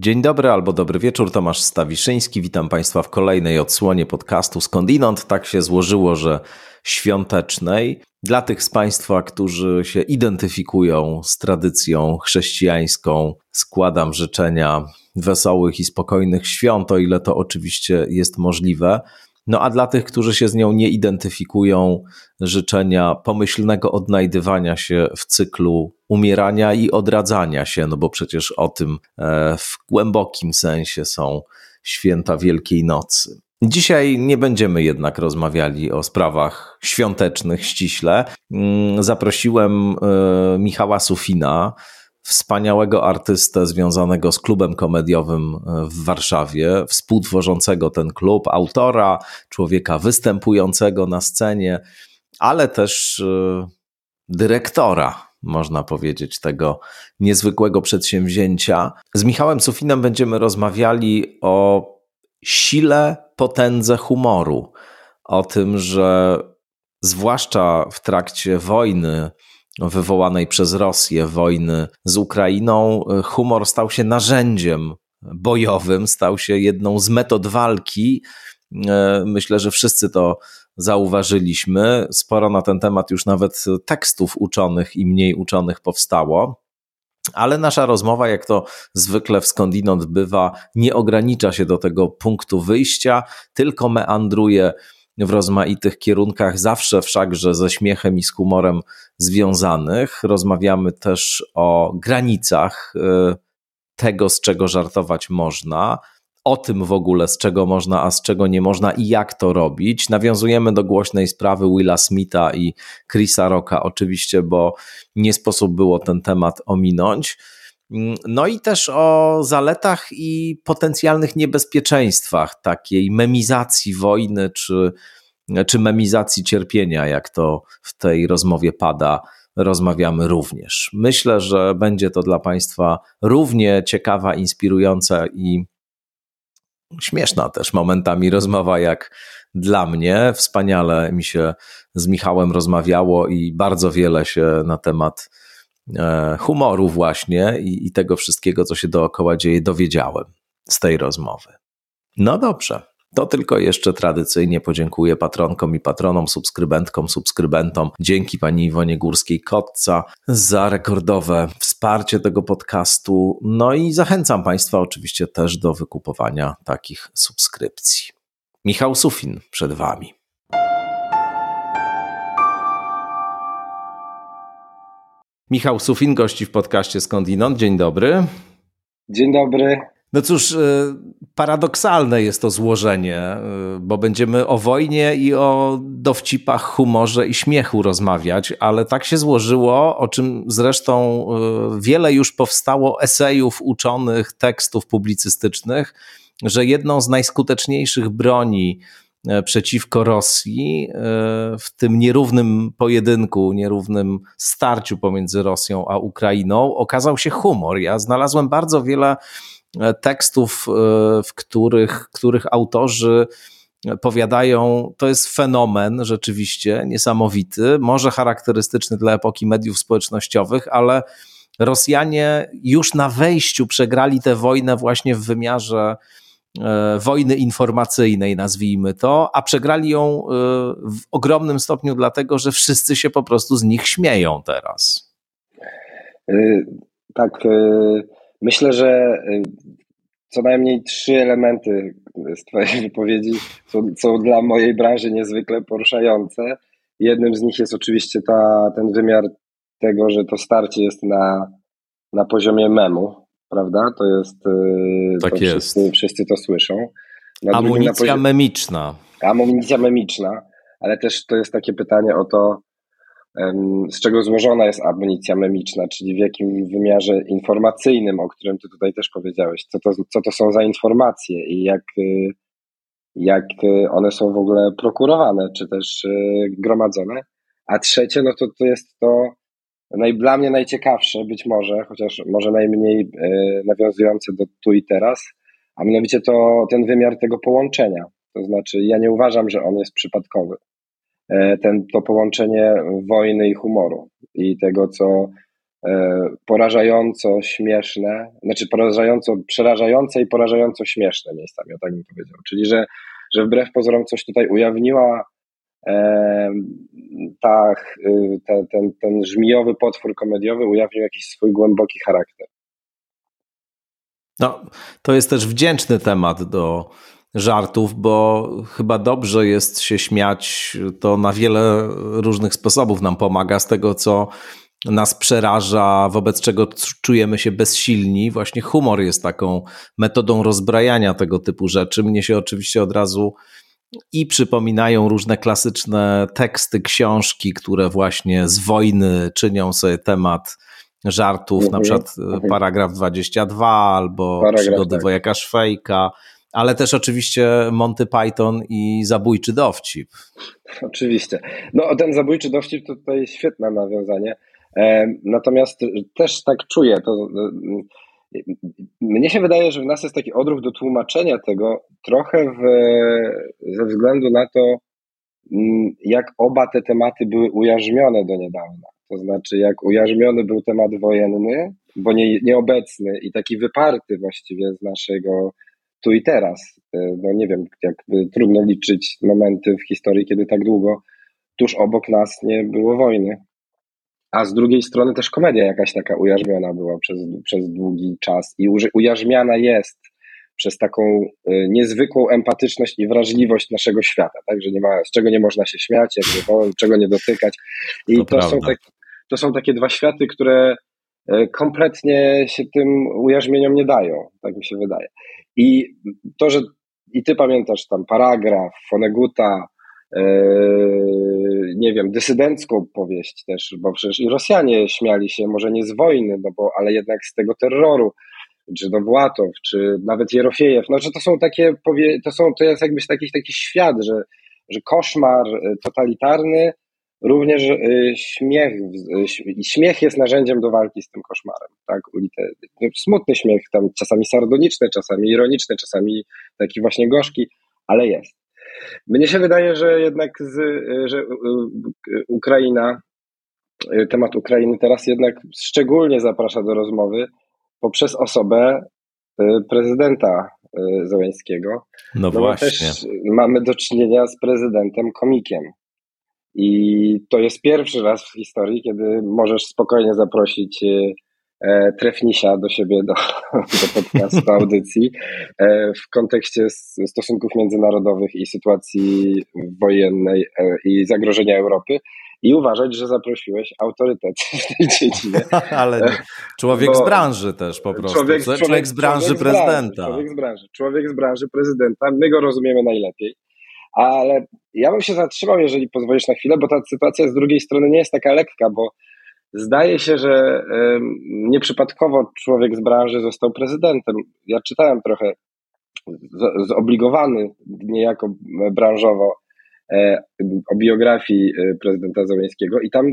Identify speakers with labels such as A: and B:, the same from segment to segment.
A: Dzień dobry albo dobry wieczór, Tomasz Stawiszyński. Witam Państwa w kolejnej odsłonie podcastu Skądinąd. Tak się złożyło, że świątecznej. Dla tych z Państwa, którzy się identyfikują z tradycją chrześcijańską, składam życzenia wesołych i spokojnych świąt, o ile to oczywiście jest możliwe. No a dla tych, którzy się z nią nie identyfikują, życzenia pomyślnego odnajdywania się w cyklu umierania i odradzania się, no bo przecież o tym e, w głębokim sensie są święta Wielkiej Nocy. Dzisiaj nie będziemy jednak rozmawiali o sprawach świątecznych ściśle. Mm, zaprosiłem e, Michała Sufina, wspaniałego artystę związanego z klubem komediowym e, w Warszawie, współtworzącego ten klub, autora, człowieka występującego na scenie, ale też e, dyrektora, można powiedzieć, tego niezwykłego przedsięwzięcia. Z Michałem Sufinem będziemy rozmawiali o sile, potędze humoru, o tym, że zwłaszcza w trakcie wojny wywołanej przez Rosję wojny z Ukrainą, humor stał się narzędziem bojowym, stał się jedną z metod walki. E, myślę, że wszyscy to zauważyliśmy. Sporo na ten temat już nawet tekstów uczonych i mniej uczonych powstało. Ale nasza rozmowa, jak to zwykle w skądinąd bywa, nie ogranicza się do tego punktu wyjścia, tylko meandruje w rozmaitych kierunkach, zawsze wszakże ze śmiechem i z humorem związanych. Rozmawiamy też o granicach y, tego, z czego żartować można, o tym w ogóle, z czego można, a z czego nie można i jak to robić. Nawiązujemy do głośnej sprawy Willa Smitha i Chrisa Rocka, oczywiście, bo nie sposób było ten temat ominąć. No i też o zaletach i potencjalnych niebezpieczeństwach takiej memizacji wojny czy, czy memizacji cierpienia, jak to w tej rozmowie pada. Rozmawiamy również. Myślę, że będzie to dla Państwa równie ciekawa, inspirująca i śmieszna też momentami rozmowa, jak dla mnie. Wspaniale mi się z Michałem rozmawiało i bardzo wiele się na temat humoru właśnie i, i tego wszystkiego, co się dookoła dzieje, dowiedziałem z tej rozmowy. No dobrze. To tylko jeszcze tradycyjnie podziękuję patronkom i patronom, subskrybentkom, subskrybentom. Dzięki pani Iwonie Górskiej-Kotca za rekordowe wsparcie tego podcastu. No i zachęcam państwa oczywiście też do wykupowania takich subskrypcji. Michał Sufin przed wami. Michał Sufin, gości w podcaście Skądinąd. Dzień dobry.
B: Dzień dobry.
A: No cóż, e, paradoksalne jest to złożenie, e, bo będziemy o wojnie i o dowcipach, humorze i śmiechu rozmawiać, ale tak się złożyło, o czym zresztą e, wiele już powstało esejów uczonych, tekstów publicystycznych, że jedną z najskuteczniejszych broni przeciwko Rosji e, w tym nierównym pojedynku, nierównym starciu pomiędzy Rosją a Ukrainą okazał się humor. Ja znalazłem bardzo wiele e, tekstów, w których, których autorzy powiadają, to jest fenomen rzeczywiście niesamowity, może charakterystyczny dla epoki mediów społecznościowych, ale Rosjanie już na wejściu przegrali tę wojnę właśnie w wymiarze E, wojny informacyjnej, nazwijmy to, a przegrali ją e, w ogromnym stopniu dlatego, że wszyscy się po prostu z nich śmieją teraz.
B: E, tak, myślę, że co najmniej trzy elementy z Twojej wypowiedzi są, są dla mojej branży niezwykle poruszające. Jednym z nich jest oczywiście ta, ten wymiar tego, że to starcie jest na, na poziomie memu, prawda? To jest.
A: Y, tak
B: to
A: jest.
B: Wszyscy, wszyscy to słyszą.
A: Na Amunicja poziom... memiczna.
B: Amunicja memiczna, ale też to jest takie pytanie o to, z czego złożona jest amunicja memiczna, czyli w jakim wymiarze informacyjnym, o którym ty tutaj też powiedziałeś, co to, co to są za informacje i jak, y, jak y, one są w ogóle prokurowane, czy też gromadzone. A trzecie, no to, to jest to, naj, dla mnie najciekawsze być może, chociaż może najmniej e, nawiązujące do tu i teraz, a mianowicie to ten wymiar tego połączenia. To znaczy, ja nie uważam, że on jest przypadkowy. E, ten, to połączenie wojny i humoru i tego, co porażająco śmieszne, znaczy porażająco, przerażające i porażająco śmieszne miejscami, o tak bym powiedział. Czyli, że, że wbrew pozorom coś tutaj ujawniła ta, ten, ten, ten żmijowy potwór komediowy ujawnił jakiś swój głęboki charakter.
A: No, to jest też wdzięczny temat do żartów, bo chyba dobrze jest się śmiać. To na wiele różnych sposobów nam pomaga z tego, co nas przeraża, wobec czego czujemy się bezsilni. Właśnie humor jest taką metodą rozbrajania tego typu rzeczy. Mnie się oczywiście od razu i przypominają różne klasyczne teksty, książki, które właśnie z wojny czynią sobie temat żartów, na mhm, przykład e, mhm. paragraf 22 albo paragraf, przygody tak. wojaka Szwejka, ale też oczywiście Monty Python i zabójczy dowcip.
B: Oczywiście. No ten zabójczy dowcip to tutaj świetne nawiązanie. E, natomiast też tak czuję, to mnie się wydaje, że w nas jest taki odruch do tłumaczenia tego trochę w, ze względu na to, mm, jak oba te tematy były ujarzmione do niedawna. To znaczy, jak ujarzmiony był temat wojenny, bo nie, nieobecny i taki wyparty właściwie z naszego tu i teraz. E, no nie wiem, jakby trudno liczyć momenty w historii, kiedy tak długo tuż obok nas nie było wojny a z drugiej strony też komedia jakaś taka ujarzmiona była przez, przez długi czas i ujarzmiana jest przez taką y, niezwykłą empatyczność i wrażliwość naszego świata, tak, że nie ma, z czego nie można się śmiać, jakby, czego nie dotykać. I to, to są, tak, to są takie dwa światy, które y, kompletnie się tym ujarzmieniom nie dają, tak mi się wydaje. I to, że i ty pamiętasz tam paragraf, Foneguta, nie wiem, dysydencką powieść też, bo przecież i Rosjanie śmiali się, może nie z wojny, no bo, ale jednak z tego terroru, czy Dowłatow, czy nawet Jerofiejew, no że to są takie, powie, to są, to jest jakbyś taki, taki świat, że, że koszmar e, totalitarny, również e, śmiech, śmiech jest narzędziem do walki z tym koszmarem, tak, smutny śmiech, tam czasami sardoniczny, czasami ironiczny, czasami taki właśnie gorzki, ale jest. Mnie się wydaje, że jednak z, że Ukraina, temat Ukrainy teraz jednak szczególnie zaprasza do rozmowy poprzez osobę y, prezydenta y, Zełęńskiego.
A: No, no właśnie. Też
B: mamy do czynienia z prezydentem komikiem. I to jest pierwszy raz w historii, kiedy możesz spokojnie zaprosić y, Trefnisia do siebie, do, do podcastu, audycji e, w kontekście stosunków międzynarodowych i sytuacji wojennej e, i zagrożenia Europy i uważać, że zaprosiłeś autorytet w tej dziedzinie.
A: Ale człowiek z branży też po prostu. Człowiek, człowiek, człowiek z branży człowiek prezydenta.
B: Z branży, człowiek z branży. Człowiek z branży prezydenta. My go rozumiemy najlepiej. Ale ja bym się zatrzymał, jeżeli pozwolisz na chwilę, bo ta sytuacja z drugiej strony nie jest taka lekka, bo Zdaje się, że nieprzypadkowo człowiek z branży został prezydentem. Ja czytałem trochę zobligowany niejako branżowo e, o biografii e, prezydenta Załęskiego i tam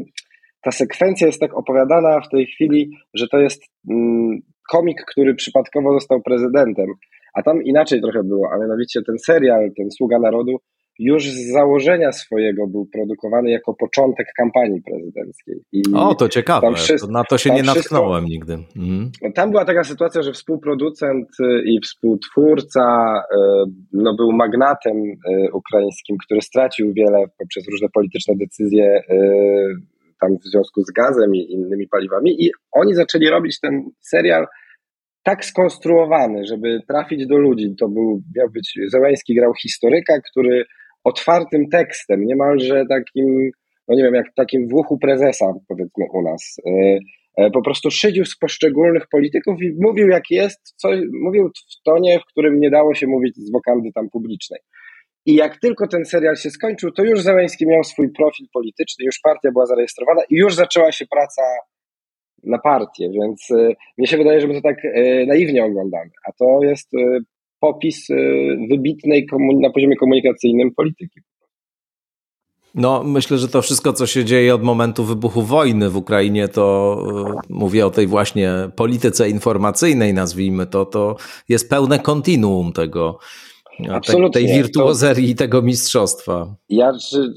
B: ta sekwencja jest tak opowiadana w tej chwili, że to jest mm, komik, który przypadkowo został prezydentem, a tam inaczej trochę było, a mianowicie ten serial, ten Sługa Narodu już z założenia swojego był produkowany jako początek kampanii prezydenckiej.
A: I o, to ciekawe, wszystko, na to się nie natknąłem wszystko, nigdy. Mhm.
B: Tam była taka sytuacja, że współproducent y, i współtwórca y, no, był magnatem y, ukraińskim, który stracił wiele poprzez różne polityczne decyzje tam w związku z gazem i innymi paliwami i oni zaczęli robić ten serial tak skonstruowany, żeby trafić do ludzi. To był, miał być, Zełański grał historyka, który otwartym tekstem, niemalże takim, no nie wiem, jak takim w uchu prezesa, powiedzmy u nas. E, e, po prostu szydził z poszczególnych polityków i mówił jak jest, co, mówił w tonie, w którym nie dało się mówić z wokandy tam publicznej. I jak tylko ten serial się skończył, to już Zeleński miał swój profil polityczny, już partia była zarejestrowana i już zaczęła się praca na partię, więc e, mnie się wydaje, że my to tak naiwnie oglądamy, a to jest popis y, wybitnej na poziomie komunikacyjnym polityki.
A: No, myślę, że to wszystko, co się dzieje od momentu wybuchu wojny w Ukrainie, to y, mówię o tej właśnie polityce informacyjnej, nazwijmy to, to jest pełne kontinuum tego, Absolutnie. tej wirtuozerii i tego mistrzostwa.
B: Ja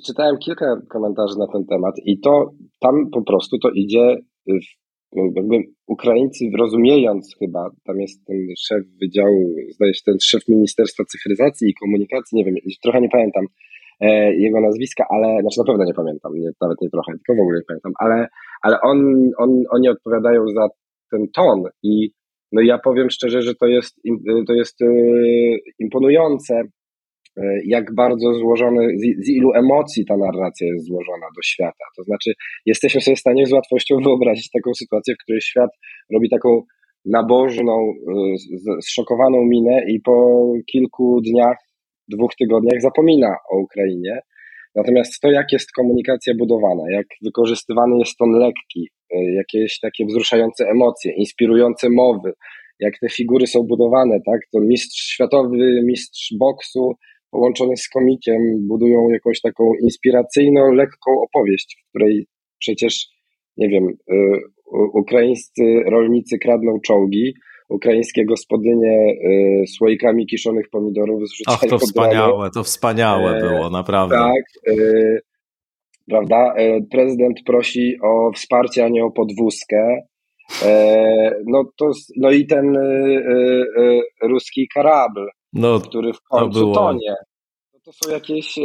B: czytałem kilka komentarzy na ten temat i to tam po prostu to idzie w jakby Ukraińcy rozumiejąc chyba, tam jest ten szef wydziału, zdaje się ten szef Ministerstwa Cyfryzacji i Komunikacji, nie wiem, trochę nie pamiętam e, jego nazwiska, ale, znaczy na pewno nie pamiętam, nie, nawet nie trochę, tylko w ogóle nie pamiętam, ale, ale on, on, oni odpowiadają za ten ton i no ja powiem szczerze, że to jest, to jest e, imponujące, jak bardzo złożony, z, ilu emocji ta narracja jest złożona do świata. To znaczy, jesteśmy sobie w stanie z łatwością wyobrazić taką sytuację, w której świat robi taką nabożną, e, zszokowaną minę i po kilku dniach, dwóch tygodniach zapomina o Ukrainie. Natomiast to, jak jest komunikacja budowana, jak wykorzystywany jest ton lekki, e, jakieś takie wzruszające emocje, inspirujące mowy, jak te figury są budowane, tak? To mistrz światowy, mistrz boksu, połączone z komikiem budują jakąś taką inspiracyjną, lekką opowieść, w której przecież, nie wiem, y, ukraińscy rolnicy kradną czołgi, ukraińskie gospodynie y, słoikami kiszonych pomidorów zrzucają
A: Ach, to wspaniałe, to wspaniałe e, było, naprawdę.
B: Tak, y, prawda? E, prezydent prosi o wsparcie, a nie o podwózkę. E, no, to, no i ten ruski karabl, no, który w końcu było... tonie. No to są jakieś e,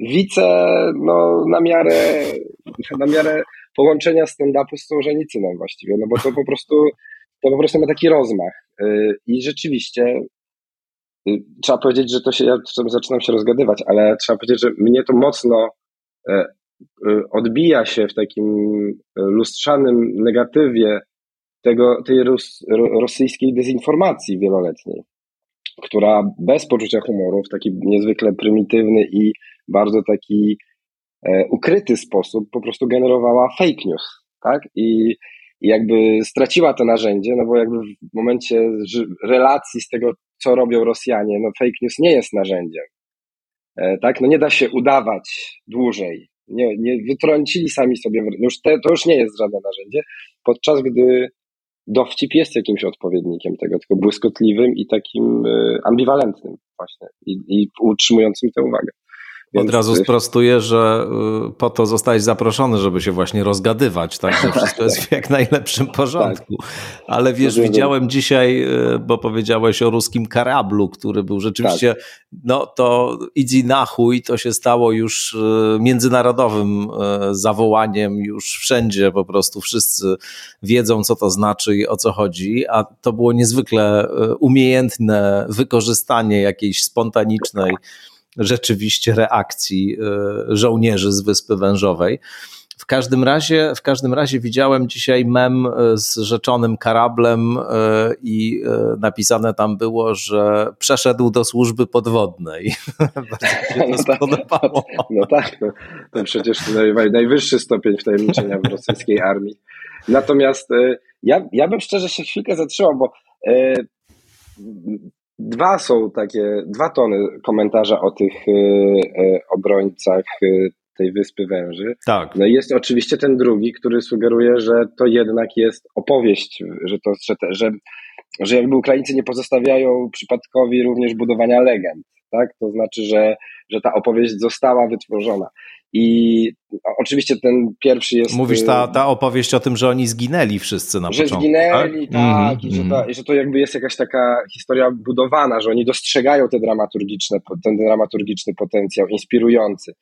B: wice no, na miarę na miarę połączenia stand-upu z Solżenicyną właściwie, no bo to po prostu to po prostu ma taki rozmach e, i rzeczywiście e, trzeba powiedzieć, że to się, ja zaczynam się rozgadywać, ale trzeba powiedzieć, że mnie to mocno odbija się w takim lustrzanym negatywie tego, tej rosyjskiej dezinformacji wieloletniej która bez poczucia humoru, w taki niezwykle prymitywny i bardzo taki e, ukryty sposób po prostu generowała fake news, tak? I, I jakby straciła to narzędzie, no bo jakby w momencie relacji z tego, co robią Rosjanie, no fake news nie jest narzędziem, e, tak? No nie da się udawać dłużej. Nie, nie wytrącili sami sobie, już te, to już nie jest żadne narzędzie, podczas gdy dowcip jest jakimś odpowiednikiem tego, tylko błyskotliwym i takim e, ambiwalentnym właśnie i, i utrzymującym tę uwagę.
A: Więc... Od razu sprostuję, że y, po to zostałeś zaproszony, żeby się właśnie rozgadywać, tak, że wszystko jest w jak najlepszym porządku. Tak. Ale wiesz, widziałem dzisiaj, y, bo powiedziałeś o ruskim karablu, który był rzeczywiście, tak. no to idzi na chuj, to się stało już y, międzynarodowym zawołaniem, już wszędzie po prostu wszyscy wiedzą, co to znaczy i o co chodzi, a to było niezwykle umiejętne wykorzystanie jakiejś spontanicznej rzeczywiście reakcji e, żołnierzy z Wyspy Wężowej. W każdym razie, w każdym razie widziałem dzisiaj mem e, z rzeczonym karablem e, i napisane tam było, że przeszedł do służby podwodnej.
B: No tak, spodobało. No tak, no, to przecież najwyższy stopień wtajemniczenia w rosyjskiej armii. Natomiast ja, ja bym szczerze się chwilkę zatrzymał, bo Dwa są takie, dwa tony komentarza o tych e, e, obrońcach e, tej Wyspy Węży.
A: Tak.
B: No i jest oczywiście ten drugi, który sugeruje, że to jednak jest opowieść, że to, że, te, że, że jakby Ukraińcy nie pozostawiają przypadkowi również budowania legend, tak? To znaczy, że, że ta opowieść została wytworzona. I oczywiście ten pierwszy jest.
A: Mówisz ta, y, ta opowieść o tym, że oni zginęli wszyscy na
B: że
A: początku.
B: Że zginęli, tak, tak mm, i, że to, mhm. i że to jakby jest jakaś taka historia budowana, że oni dostrzegają te dramaturgiczne, ten dramaturgiczny potencjał, inspirujący.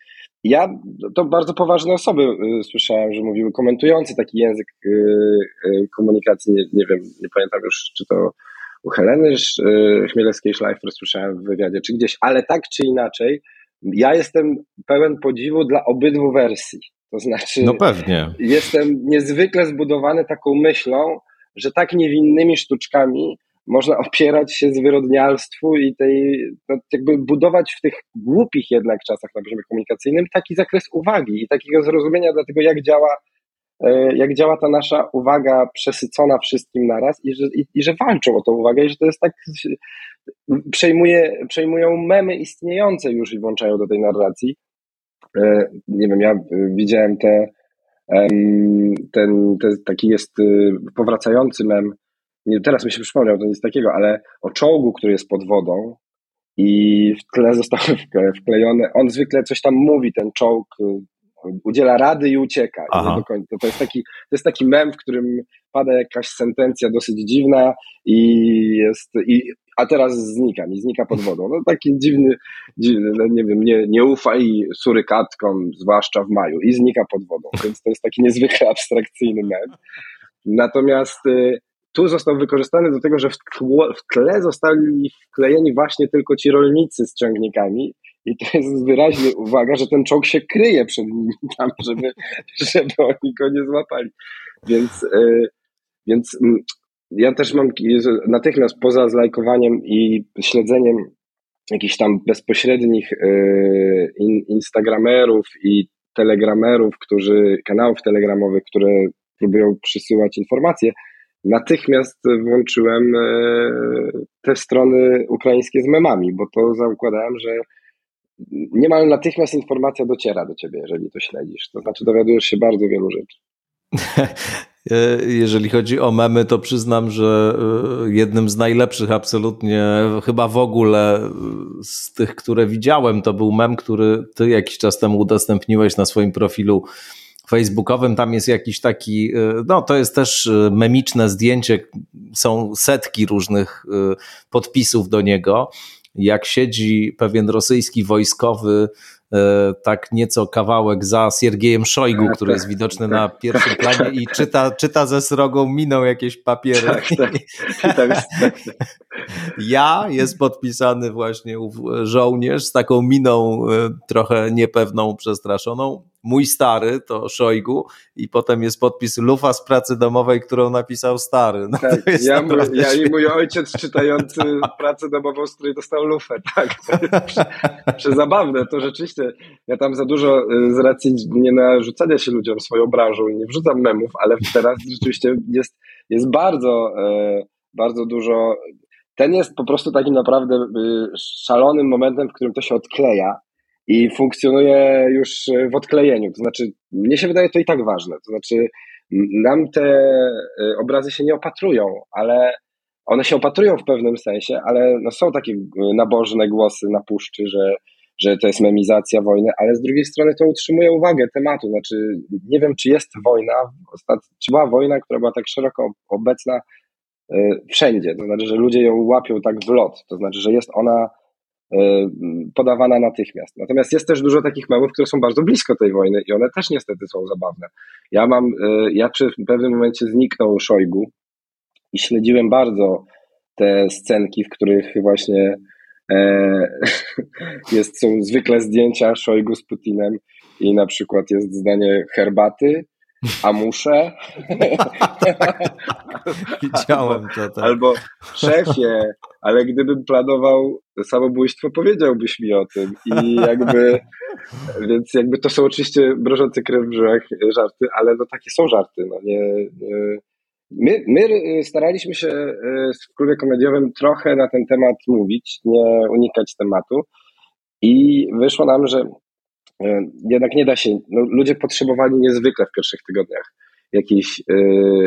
B: Ja to bardzo poważne osoby y, słyszałem, że mówiły, komentujący taki język y, komunikacji, nie, nie wiem, nie pamiętam już, czy to u Heleny Chmielewskiej-Szlajfer słyszałem w wywiadzie, czy gdzieś, ale tak czy inaczej ja jestem pełen podziwu dla obydwu wersji. To znaczy,
A: no pewnie.
B: jestem niezwykle zbudowany taką myślą, że tak niewinnymi sztuczkami można opierać się zwyrodnialstwu i tej, no, jakby budować w tych głupich jednak czasach na poziomie komunikacyjnym taki zakres uwagi i takiego zrozumienia dla tego, jak działa, jak działa ta nasza uwaga przesycona wszystkim naraz i że, i, i że walczą o tą uwagę i że to jest tak przejmuje, przejmują memy istniejące już i włączają do tej narracji. E, nie wiem, ja widziałem te, ten, ten taki jest powracający mem, nie, teraz mi się przypomniał, to nic takiego, ale o czołgu, który jest pod wodą i w tle zostały wklejone, on zwykle coś tam mówi, ten czołg, udziela rady i ucieka. To, to, jest taki, to jest taki mem, w którym pada jakaś sentencja dosyć dziwna i jest, i, a teraz znika, i znika pod wodą. No taki dziwny, dziwny no nie wiem, nie, nie ufaj surykatkom, zwłaszcza w maju, i znika pod wodą. Więc to jest taki niezwykle abstrakcyjny mem. Natomiast y, tu został wykorzystany do tego, że w, w tle zostali wklejeni właśnie tylko ci rolnicy z ciągnikami i to jest wyraźnie uwaga, że ten czołg się kryje przed nimi tam, żeby, żeby oni go nie złapali. Więc, yy, więc yy, ja też mam natychmiast poza zlajkowaniem i śledzeniem jakichś tam bezpośrednich in, instagramerów i telegramerów, którzy, kanałów telegramowych, które próbują przysyłać informacje, natychmiast włączyłem e, te strony ukraińskie z memami, bo to zakładałem, że niemal natychmiast informacja dociera do ciebie, jeżeli to śledzisz. To znaczy dowiadujesz się bardzo wielu rzeczy.
A: E, jeżeli chodzi o memy, to przyznam, że e, jednym z najlepszych absolutnie, chyba w ogóle z tych, które widziałem, to był mem, który ty jakiś czas temu udostępniłeś na swoim profilu facebookowym. Tam jest jakiś taki, no to jest też memiczne zdjęcie, są setki różnych podpisów do niego jak siedzi pewien rosyjski wojskowy e, tak nieco kawałek za Siergiejem Szojgu, tak, który jest tak, widoczny na tak. pierwszym planie i czyta, czyta ze srogą miną jakieś papiery. Tak, ja jest podpisany właśnie żołnierz z taką miną e, trochę niepewną, przestraszoną mój stary to Szojgu i potem jest podpis Lufa z pracy domowej, którą napisał stary. No
B: tak, ja, mój, ja i mój ojciec czytający pracę domową, z której dostał lufę, tak. Przezabawne, to rzeczywiście, ja tam za dużo y, z racji nie narzucania się ludziom swoją branżą nie wrzucam memów, ale teraz rzeczywiście jest, jest bardzo, e, bardzo dużo ten jest po prostu takim naprawdę y, szalonym momentem, w którym to się odkleja i funkcjonuje już w odklejeniu. To znaczy, mnie się wydaje to i tak ważne. To znaczy, nam te e, obrazy się nie opatrują, ale one się opatrują w pewnym sensie, ale no są takie nabożne głosy na puszczy, że, że to jest memizacja wojny, ale z drugiej strony to utrzymuje uwagę tematu. Znaczy, nie wiem, czy jest wojna, czy była wojna, która była tak szeroko obecna e, wszędzie. To znaczy, że ludzie ją łapią tak w lot. To znaczy, że jest ona E, podawana natychmiast. Natomiast jest też dużo takich memów, które są bardzo blisko tej wojny i one też niestety są zabawne. Ja mam, e, ja przy pewnym momencie zniknął Szojgu i śledziłem bardzo te scenki, w których właśnie e, jest, są zwykle zdjęcia Szojgu z Putinem i na przykład jest zdanie herbaty, a muszę.
A: Widziałem to. Tak.
B: Albo szefie, ale gdybym planował samobójstwo, powiedziałbyś mi o tym. I jakby, więc jakby to są oczywiście mrożące krew w żyłach żarty, ale no takie są żarty. No nie, nie. My, my staraliśmy się w klubie komediowym trochę na ten temat mówić, nie unikać tematu. I wyszło nam, że E, jednak nie da się, no, ludzie potrzebowali niezwykle w pierwszych tygodniach jakiejś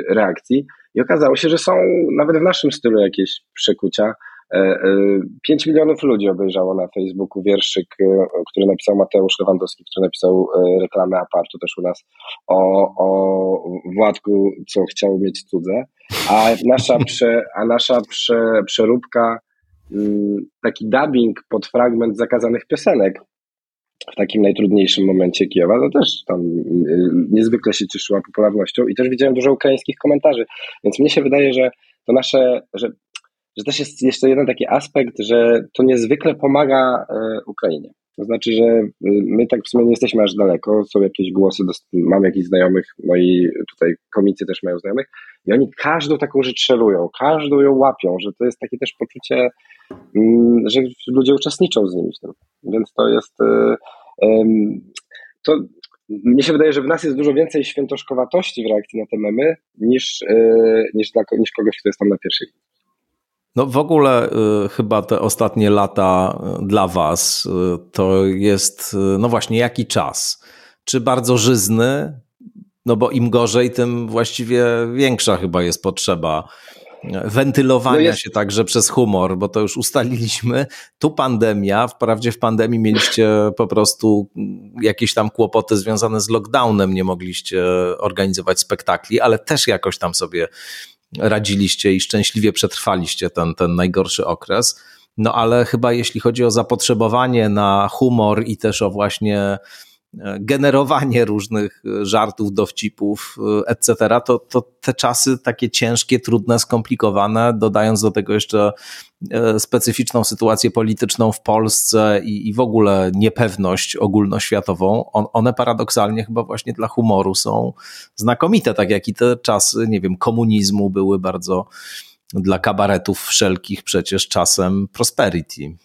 B: reakcji i okazało się, że są nawet w naszym stylu jakieś przekucia. Y, y, 5 milionów ludzi obejrzało na Facebooku wierszyk, który napisał Mateusz Lewandowski, który napisał reklamę apartu też u nas o, o Władku, co chciał mieć cudze, a nasza, prze, a nasza prze, przeróbka, mm, taki dubbing pod fragment zakazanych piosenek, w takim najtrudniejszym momencie Kijowa, to też tam y, niezwykle się cieszyła popularnością i też widziałem dużo ukraińskich komentarzy, więc mnie się wydaje, że to nasze, że, że też jest jeszcze jeden taki aspekt, że to niezwykle pomaga e, Ukrainie. To znaczy, że y, my tak w sumie nie jesteśmy aż daleko, są jakieś głosy, mam jakichś znajomych, moi tutaj komicy też mają znajomych i oni każdą taką rzecz szerują, każdą ją łapią, że to jest takie też poczucie, mm, że ludzie uczestniczą z nimi w tym. Więc to jest, y, to mnie się wydaje, że w nas jest dużo więcej świętoszkowatości w reakcji na te memy niż, y, niż, dla, niż kogoś, kto jest tam na pierwszej
A: no w ogóle y, chyba te ostatnie lata y, dla Was y, to jest, y, no właśnie, jaki czas? Czy bardzo żyzny? No bo im gorzej, tym właściwie większa chyba jest potrzeba wentylowania no jest... się także przez humor, bo to już ustaliliśmy. Tu pandemia, wprawdzie w pandemii mieliście po prostu jakieś tam kłopoty związane z lockdownem, nie mogliście organizować spektakli, ale też jakoś tam sobie radziliście i szczęśliwie przetrwaliście ten, ten najgorszy okres. No ale chyba jeśli chodzi o zapotrzebowanie na humor i też o właśnie generowanie różnych e, żartów, dowcipów, e, etc., to, to te czasy takie ciężkie, trudne, skomplikowane, dodając do tego jeszcze e, specyficzną sytuację polityczną w Polsce i, i w ogóle niepewność ogólnoświatową, on, one paradoksalnie chyba właśnie dla humoru są znakomite, tak jak i te czasy, nie wiem, komunizmu były bardzo dla kabaretów wszelkich przecież czasem prosperity.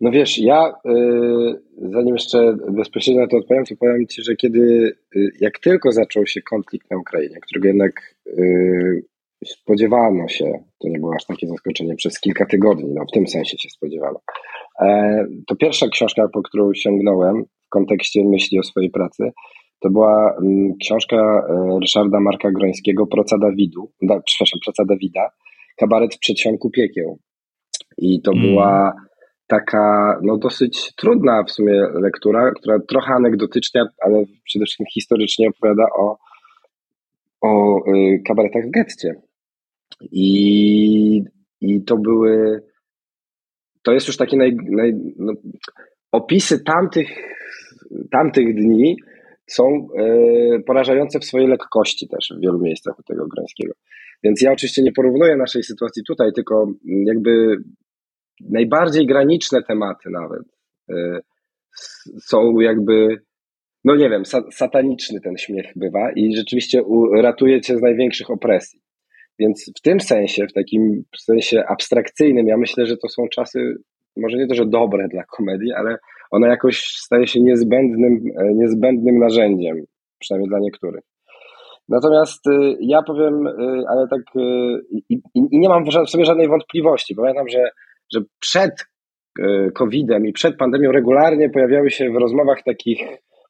B: No wiesz, ja y, zanim jeszcze bezpośrednio na to odpowiem, to powiem Ci, że kiedy, y, jak tylko zaczął się konflikt na Ukrainie, którego jednak y, spodziewano się, to nie było aż takie zaskoczenie, przez kilka tygodni, no w tym sensie się spodziewano, e, to pierwsza książka, po którą sięgnąłem w kontekście myśli o swojej pracy, to była mm, książka e, Ryszarda Marka Grońskiego, Proca Dawidu, da, przepraszam, Proca Dawida, Kabaret w przedsionku piekieł. I to mm. była taka no, dosyć trudna w sumie lektura, która trochę anegdotycznie, ale przede wszystkim historycznie opowiada o, o y, kabaretach w getcie. I, I to były. To jest już takie naj, naj, no, opisy tamtych, tamtych dni są y, porażające w swojej lekkości też w wielu miejscach u tego Grońskiego. Więc ja oczywiście nie porównuję naszej sytuacji tutaj, tylko jakby najbardziej graniczne tematy nawet y, są jakby, no nie wiem, sataniczny ten śmiech bywa i rzeczywiście ratuje cię z największych opresji. Więc w tym sensie, w takim sensie abstrakcyjnym, ja myślę, że to są czasy, może nie to, że dobre dla komedii, ale ona jakoś staje się niezbędnym, e, niezbędnym narzędziem, przynajmniej dla niektórych. Natomiast y, ja powiem, y, ale tak, i, i nie mam w sobie żadnej wątpliwości. Pamiętam, że że przed e, COVID-em i przed pandemią regularnie pojawiały się w rozmowach takich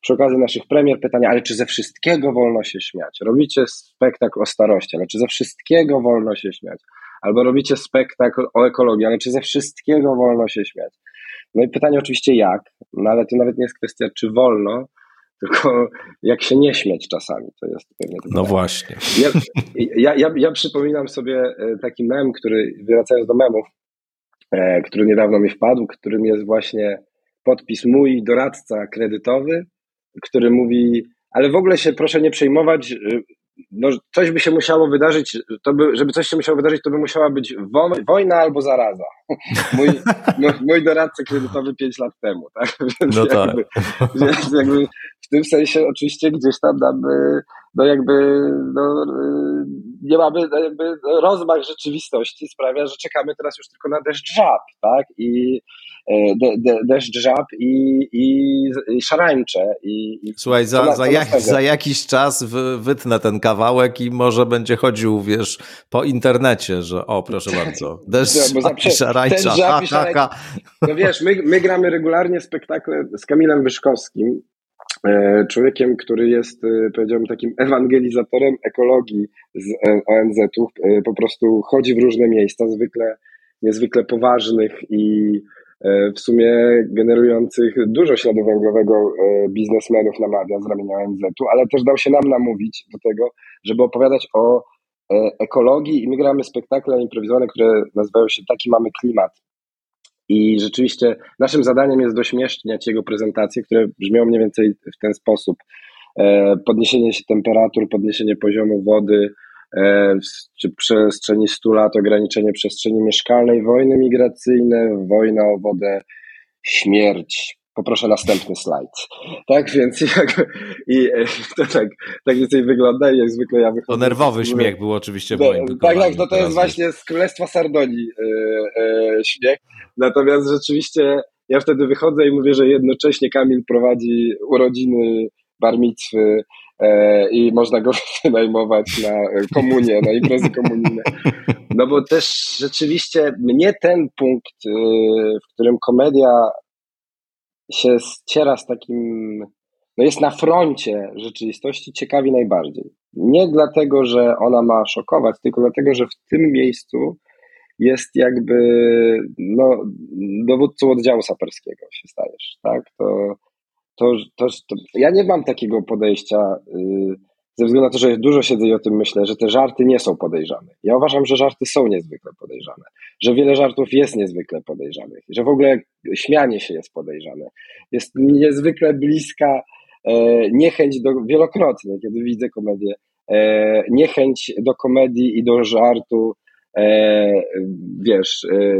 B: przy okazji naszych premier pytania, ale czy ze wszystkiego wolno się śmiać? Robicie spektakl o starości, ale czy ze wszystkiego wolno się śmiać? Albo robicie spektakl o ekologii, ale czy ze wszystkiego wolno się śmiać? No i pytanie oczywiście jak, no ale to nawet nie jest kwestia czy wolno, tylko jak się nie śmiać czasami, to jest pewnie
A: No właśnie.
B: Ja, ja, ja, ja przypominam sobie e, taki mem, który, wracając do memów, który niedawno mi wpadł, którym jest właśnie podpis mój doradca kredytowy, który mówi, ale w ogóle się proszę nie przejmować, no, coś by się musiało wydarzyć, to by, żeby coś się musiało wydarzyć, to by musiała być wojna albo zaraza. Mój, mój doradca kredytowy pięć lat temu, tak? Więc, no tak. Jakby, więc jakby w tym sensie oczywiście gdzieś tam nam, no jakby, no, nie mamy, jakby rozmach rzeczywistości sprawia, że czekamy teraz już tylko na deszcz żab, tak? I e, de, de, deszcz żab i, i, i szarańcze. I, i
A: Słuchaj, za, za, jak, za jakiś czas wy, wytnę ten kawałek i może będzie chodził, wiesz, po internecie, że o, proszę bardzo, deszcz no, i szarańcza, ha, ha, ha.
B: No wiesz, my, my gramy regularnie spektakle z Kamilem Wyszkowskim, człowiekiem, który jest, e, powiedziałbym, takim ewangelizatorem ekologii z ONZ-ów. Po prostu chodzi w różne miejsca, zwykle niezwykle poważnych i E, w sumie generujących dużo śladu węglowego e, biznesmenów namawia z ramienia ONZ-u, ale też dał się nam namówić do tego, żeby opowiadać o e, ekologii i my gramy spektakle improwizowane, które nazywają się Taki mamy klimat. I rzeczywiście naszym zadaniem jest dośmieszniać jego prezentacje, które brzmią mniej więcej w ten sposób. Podniesienie się temperatur, podniesienie poziomu wody, E, czy przestrzeni 100 lat ograniczenie przestrzeni mieszkalnej, wojny migracyjne, wojna o wodę, śmierć. Poproszę następny slajd. Tak więc jak, i e, to tak, tak więcej wygląda i jak zwykle ja wychodzę.
A: To nerwowy śmiech był oczywiście w moim
B: Tak, tak, no to jest właśnie z Królestwa Sardonii e, e, śmiech. Natomiast rzeczywiście ja wtedy wychodzę i mówię, że jednocześnie Kamil prowadzi urodziny, barmitwy, E, i można go wynajmować na komunię, na imprezy komunijne. No bo też rzeczywiście mnie ten punkt, y, w którym komedia się ściera z takim, no jest na froncie rzeczywistości, ciekawi najbardziej. nie dlatego, że ona ma szokować, tylko dlatego, że w tym miejscu jest jakby no, dowódcą oddziału saperskiego się stajesz, tak? To, to, to, to ja nie mam takiego podejścia, yy, ze względu na to, że dużo siedzę i o tym myślę, że te żarty nie są podejrzane. Ja uważam, że żarty są niezwykle podejrzane, że wiele żartów jest niezwykle podejrzanych, że w ogóle śmianie się jest podejrzane. Jest niezwykle bliska e, niechęć do, wielokrotnie, kiedy widzę komedię, e, niechęć do komedii i do żartu, wiesz, e,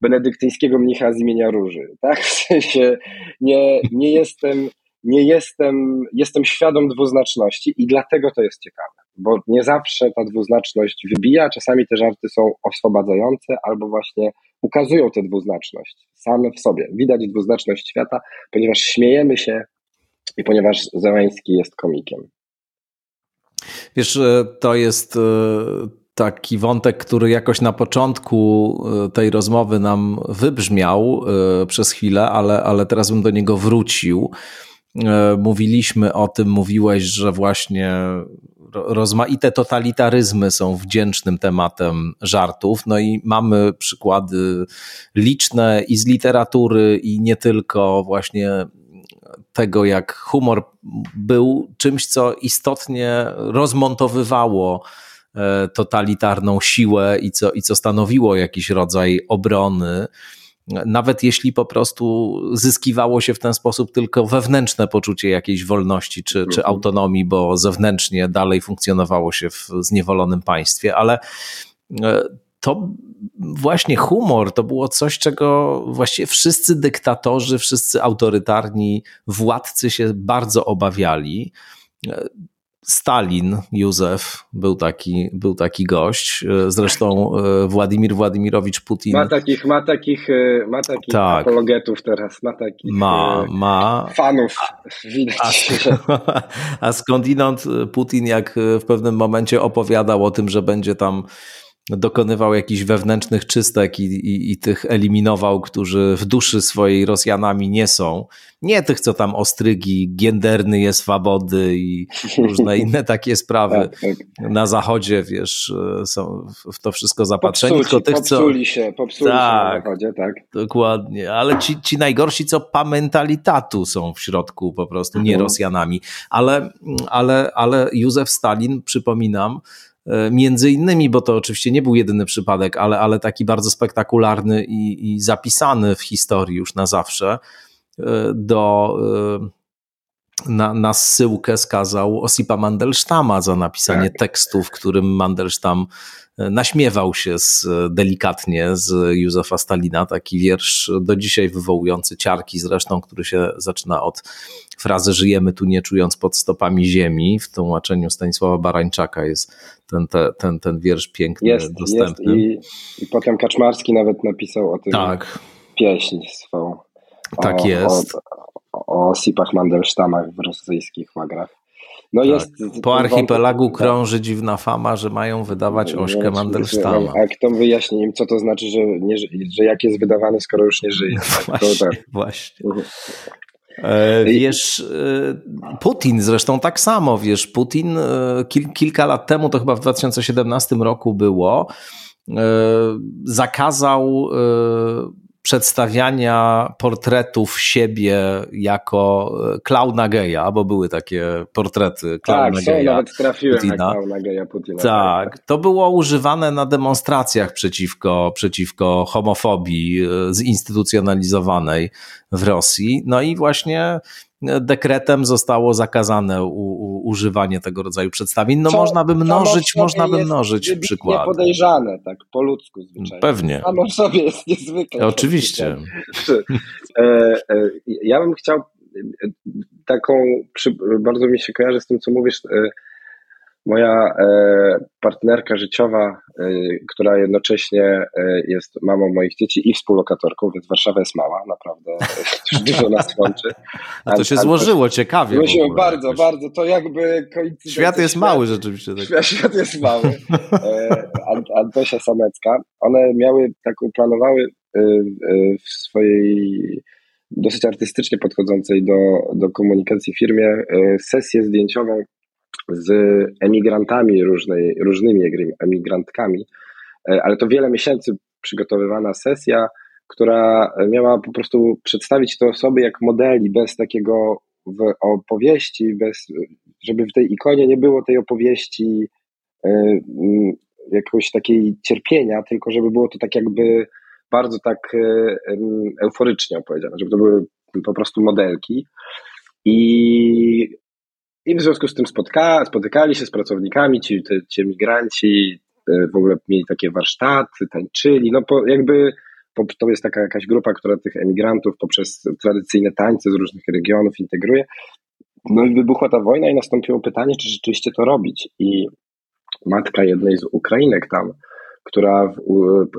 B: benedyktyńskiego mnicha z imienia Róży, tak? W sensie nie, nie jestem nie jestem, jestem świadom dwuznaczności i dlatego to jest ciekawe, bo nie zawsze ta dwuznaczność wybija, czasami te żarty są oswobadzające albo właśnie ukazują tę dwuznaczność same w sobie. Widać dwuznaczność świata, ponieważ śmiejemy się i ponieważ Zeleński jest komikiem.
A: Wiesz, to jest e, taki wątek, który jakoś na początku e, tej rozmowy nam wybrzmiał e, przez chwilę, ale, ale teraz bym do niego wrócił. E, mówiliśmy o tym, mówiłeś, że właśnie rozmaite totalitaryzmy są wdzięcznym tematem żartów. No i mamy przykłady liczne i z literatury, i nie tylko właśnie tego, jak humor był czymś, co istotnie rozmontowywało totalitarną siłę i co, i co stanowiło jakiś rodzaj obrony nawet jeśli po prostu zyskiwało się w ten sposób tylko wewnętrzne poczucie jakiejś wolności czy, czy mhm. autonomii, bo zewnętrznie dalej funkcjonowało się w zniewolonym państwie, ale e, to właśnie humor to było coś, czego właściwie wszyscy dyktatorzy, wszyscy autorytarni władcy się bardzo obawiali. Stalin, Józef, był taki, był taki gość. E, zresztą e, Władimir Władimirowicz Putin.
B: Ma takich, ma takich, e, ma takich tak. apologetów teraz, ma takich
A: ma, ma.
B: fanów. Widać.
A: A, a skądinąd Putin, jak w pewnym momencie opowiadał o tym, że będzie tam dokonywał jakichś wewnętrznych czystek i, i, i, tych eliminował, którzy w duszy swojej Rosjanami nie są. Nie tych, co tam ostrygi, genderny jest swobody i różne inne takie sprawy tak, tak. na zachodzie, wiesz, są w to wszystko zapatrzeni.
B: Popsuci, tylko tych, popsuli co... się, popsuli tak, się na zachodzie, tak.
A: Dokładnie, ale ci, ci najgorsi, co pamentalitatu są w środku po prostu, nie mhm. Rosjanami. Ale, ale, ale Józef Stalin, przypominam, E, między innymi, bo to oczywiście nie był jedyny przypadek, ale, ale taki bardzo spektakularny i, i zapisany w historii już na zawsze, e, do, e, na, na zsyłkę skazał Osipa Mandelsztama za napisanie tak. tekstu, w którym Mandelstam naśmiewał się z, delikatnie z Józefa Stalina, taki wiersz do dzisiaj wywołujący ciarki zresztą, który się zaczyna od frazy żyjemy tu nie czując pod stopami ziemi. W tłumaczeniu Stanisława Barańczaka jest ten, ten, ten, ten wiersz piękny, jest, dostępny.
B: Jest. I, I potem Kaczmarski nawet napisał o tym tak. pieśń swą.
A: Tak
B: o,
A: jest.
B: O, o, sipach Mandelsztamach w rosyjskich łagrach.
A: No tak. jest, po archipelagu wątek, krąży dziwna fama, że mają wydawać ośkę Mandelsztama.
B: A kto wyjaśni im, co to znaczy, że, nie, że jak jest wydawany, skoro już nie żyje.
A: Tak? Właśnie, tak. właśnie. Mhm. E, wiesz, e, Putin zresztą tak samo, wiesz, Putin e, kil, kilka lat temu, to chyba w 2017 roku było, zakazał przedstawiania portretów siebie jako e, klauna geja, bo były takie portrety klauna
B: tak,
A: geja. Tak,
B: nawet trafiłem Putina. na klauna geja Putina.
A: Tak, to było używane na demonstracjach przeciwko, przeciwko homofobii e, zinstytucjonalizowanej w Rosji. No i właśnie dekretem zostało zakazane u, u, używanie tego rodzaju przedstawień. No co, można by mnożyć, można by mnożyć przykłady.
B: podejrzane, tak po ludzku zwyczajnie.
A: Pewnie.
B: Samo sobie jest niezwykle.
A: Oczywiście.
B: E, e, ja bym chciał taką, bardzo mi się kojarzy z tym, co mówisz, e, Moja e, partnerka życiowa, e, która jednocześnie e, jest mamą moich dzieci i współlokatorką, więc Warszawa jest mała, naprawdę dużo nas łączy.
A: A to się złożyło ciekawie.
B: Złożyło bardzo, jakoś. bardzo. To jakby
A: Świat jest świat, mały rzeczywiście. Tak.
B: Świat, świat jest mały. Antosia Samecka. One miały taką, planowały w swojej dosyć artystycznie podchodzącej do, do komunikacji firmie sesję zdjęciową z emigrantami różnej, różnymi emigrantkami, e, ale to wiele miesięcy przygotowywana sesja, która miała po prostu przedstawić te osoby jak modeli, bez takiego opowieści, bez, żeby w tej ikonie nie było tej opowieści y, jakoś takiej cierpienia, tylko żeby było to tak jakby bardzo tak y, euforycznie opowiedziane, żeby to były po prostu modelki. I, i w związku z tym spotka, spotykali się z pracownikami, ci, ci emigranci w ogóle mieli takie warsztaty, tańczyli, no po, jakby to jest taka jakaś grupa, która tych emigrantów poprzez tradycyjne tańce z różnych regionów integruje. No i wybuchła ta wojna i nastąpiło pytanie, czy rzeczywiście to robić. I matka jednej z Ukrainek tam, która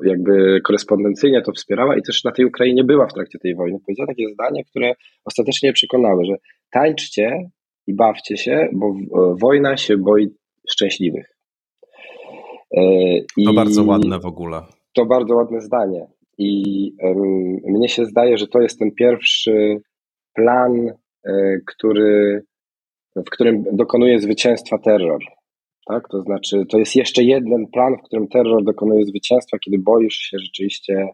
B: jakby korespondencyjnie to wspierała i też na tej Ukrainie była w trakcie tej wojny, powiedziała takie zdanie, które ostatecznie przekonały, że tańczcie i bawcie się, bo wojna się boi szczęśliwych.
A: E, I to bardzo ładne w ogóle.
B: To bardzo ładne zdanie. I mnie się zdaje, że to jest ten pierwszy plan, e, który, w którym dokonuje zwycięstwa terror. Tak? To znaczy, to jest jeszcze jeden plan, w którym terror dokonuje zwycięstwa, kiedy boisz się rzeczywiście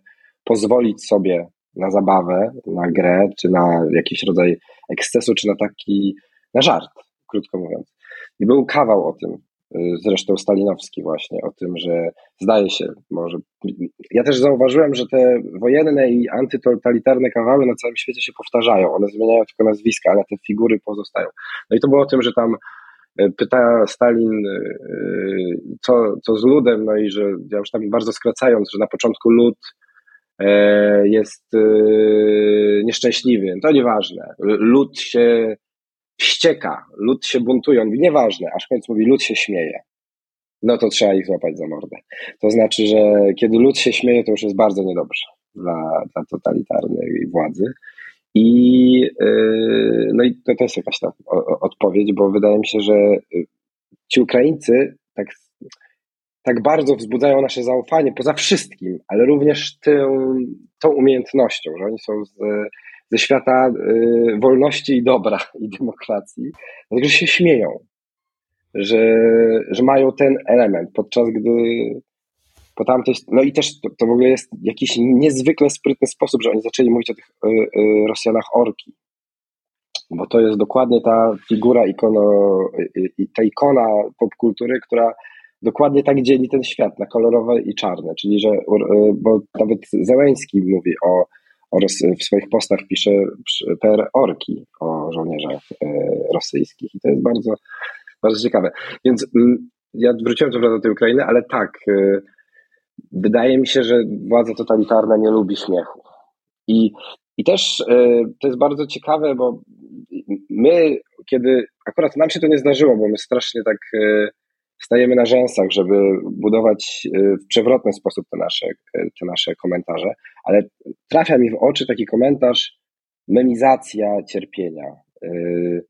B: pozwolić sobie na zabawę, na grę, czy na jakiś rodzaj ekscesu, czy na taki, na żart, krótko mówiąc. I był kawał o tym, zresztą stalinowski właśnie, o tym, że zdaje się, może. Ja też zauważyłem, że te wojenne i antytotalitarne kawały na całym świecie się powtarzają. One zmieniają tylko nazwiska, ale te figury pozostają. No i to było o tym, że tam e, pyta Stalin, e, co, co z ludem, no i że ja już tam bardzo skracając, że na początku lud e, jest nieszczęśliwy. To nieważne. Lud się wścieka, lud się buntuje, on mówi, nieważne, aż w końcu mówi, lud się śmieje. No to trzeba ich złapać za mordę. To znaczy, że kiedy lud się śmieje, to już jest bardzo niedobrze dla, dla totalitarnej władzy. I, yy, no i to, to jest jakaś tam odpowiedź, bo wydaje mi się, że y, ci Ukraińcy tak, tak bardzo wzbudzają nasze zaufanie poza wszystkim, ale również tą, tą umiejętnością, że oni są z, ze świata y, wolności i dobra i demokracji, dlatego że się śmieją, że, że mają ten element, podczas gdy po tamtej, no i też to, to w ogóle jest jakiś niezwykle sprytny sposób, że oni zaczęli mówić o tych y, y, Rosjanach orki, bo to jest dokładnie ta figura, ikono, ta ikona popkultury, która dokładnie tak dzieli ten świat na kolorowe i czarne, czyli że, bo nawet Zełęński mówi o oraz w swoich postach pisze per orki o żołnierzach e, rosyjskich i to jest bardzo, bardzo ciekawe. Więc mm, ja wróciłem co prawda do tej Ukrainy, ale tak, e, wydaje mi się, że władza totalitarna nie lubi śmiechu. I, i też e, to jest bardzo ciekawe, bo my, kiedy akurat nam się to nie zdarzyło, bo my strasznie tak stajemy na rzęsach, żeby budować y, w przewrotny sposób te nasze, y, te nasze komentarze, ale trafia mi w oczy taki komentarz memizacja cierpienia. Y,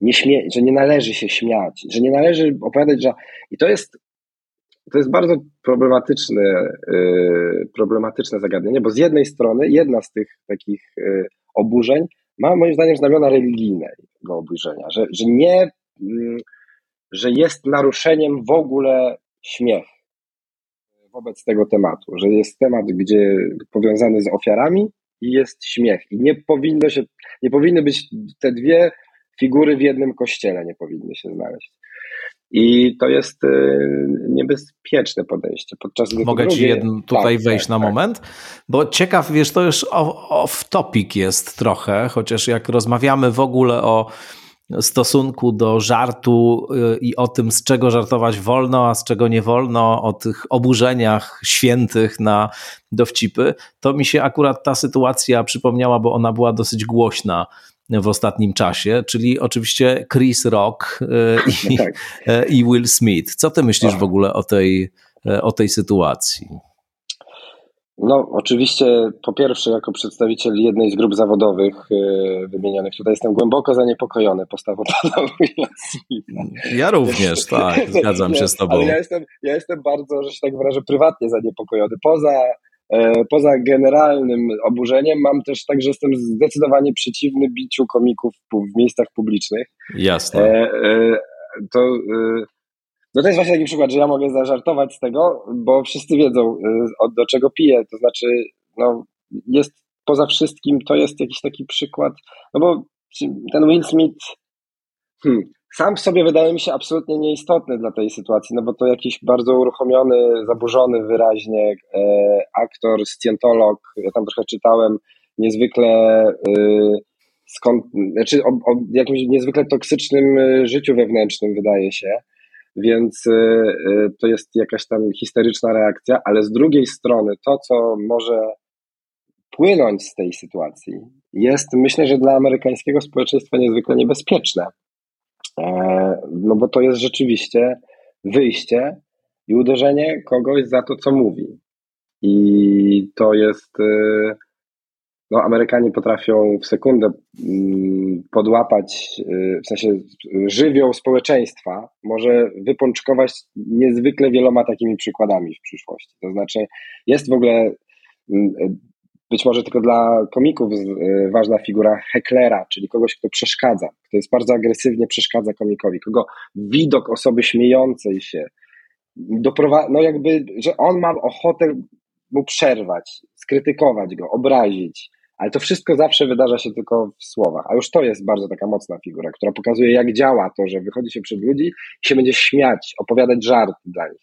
B: nie śmie- że nie należy się śmiać, że nie należy opowiadać, że. I to jest, to jest bardzo problematyczne, problematyczne zagadnienie, bo z jednej strony jedna z tych takich oburzeń ma moim zdaniem znamiona religijnego obujrzenia, że, że nie mm, że jest naruszeniem w ogóle śmiech wobec tego tematu, że jest temat, gdzie powiązany z ofiarami i jest śmiech. I nie powinno się, nie powinny być te dwie figury w jednym kościele, nie powinny się znaleźć. I to jest e, niebezpieczne podejście. Podczas
A: gdy Mogę ci jedno tutaj tak, wejść tak, na tak. moment? Bo ciekaw, wiesz, to już off topic jest trochę, chociaż jak rozmawiamy w ogóle o stosunku do żartu y, i o tym, z czego żartować wolno, a z czego nie wolno, o tych oburzeniach świętych na dowcipy, to mi się akurat ta sytuacja przypomniała, bo ona była dosyć głośna w ostatnim czasie, czyli oczywiście Chris Rock y, i, tak. Y, i Will Smith. Co ty myślisz w ogóle o tej, o tej sytuacji?
B: No, oczywiście, po pierwsze, jako przedstawiciel jednej z grup zawodowych yy, wymienionych tutaj, jestem głęboko zaniepokojony postawą pana
A: Ja również, tak, zgadzam się z tobą.
B: Ale ja jestem, ja jestem bardzo, że się tak wyrażę, prywatnie zaniepokojony. Poza, e, poza generalnym oburzeniem mam też tak, że jestem zdecydowanie przeciwny biciu komików w miejscach publicznych.
A: Jasne. E, e,
B: to, no to jest właśnie taki przykład, że ja mogę zażartować z tego, bo wszyscy wiedzą, do czego piję. To znaczy, no, jest poza wszystkim, to jest jakiś taki przykład, no bo ten Will Smith hmm, sam w sobie wydaje mi się absolutnie nieistotny dla tej sytuacji, no bo to jakiś bardzo uruchomiony, zaburzony wyraźnie e, aktor, scjentolog, ja tam trochę czytałem, niezwykle e, skąd, znaczy o, o jakimś niezwykle toksycznym e, życiu wewnętrznym wydaje się, więc e, e, to jest jakaś tam histeryczna reakcja, ale z drugiej strony to, co może płynąć z tej sytuacji, jest myślę, że dla amerykańskiego społeczeństwa niezwykle niebezpieczne. E, no bo to jest rzeczywiście wyjście i uderzenie kogoś za to, co mówi. I to jest. No, Amerykanie potrafią w sekundę mm, podłapać, e, w sensie żywioł społeczeństwa, może wypączkować niezwykle wieloma takimi przykładami w przyszłości. To znaczy, jest w ogóle mm, być może tylko dla komików y, ważna figura heklera, czyli kogoś, kto przeszkadza, kto jest bardzo agresywnie przeszkadza komikowi, kogo widok osoby śmiejącej się doprowadza, no jakby, że on ma ochotę mu przerwać, skrytykować go, obrazić, ale to wszystko zawsze wydarza się tylko w słowach, a już to jest bardzo taka mocna figura, która pokazuje jak działa to, że wychodzi się przed ludzi i się będzie śmiać, opowiadać żarty dla nich.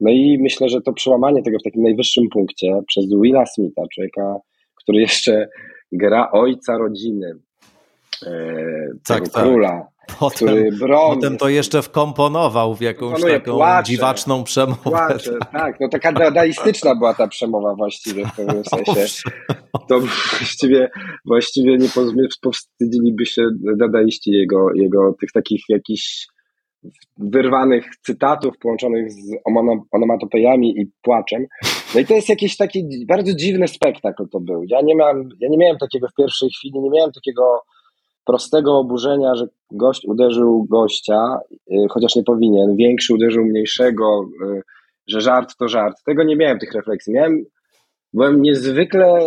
B: No i myślę, że to przełamanie tego w takim najwyższym punkcie przez Willa Smitha, człowieka, który jeszcze gra ojca rodziny, e, tak, tak. króla,
A: Potem. Potem to jeszcze wkomponował w jakąś taką płacze, dziwaczną przemowę. Płacze,
B: tak. tak, no taka dadaistyczna była ta przemowa właściwie w pewnym sensie. To właściwie, właściwie nie powstydziliby się dadaiści jego, jego tych takich jakichś wyrwanych cytatów połączonych z onomatopejami i płaczem. No i to jest jakiś taki bardzo dziwny spektakl to był. Ja nie miałem, ja nie miałem takiego w pierwszej chwili, nie miałem takiego prostego oburzenia, że gość uderzył gościa, y, chociaż nie powinien, większy uderzył mniejszego, y, że żart to żart. Tego nie miałem tych refleksji. Miałem, byłem niezwykle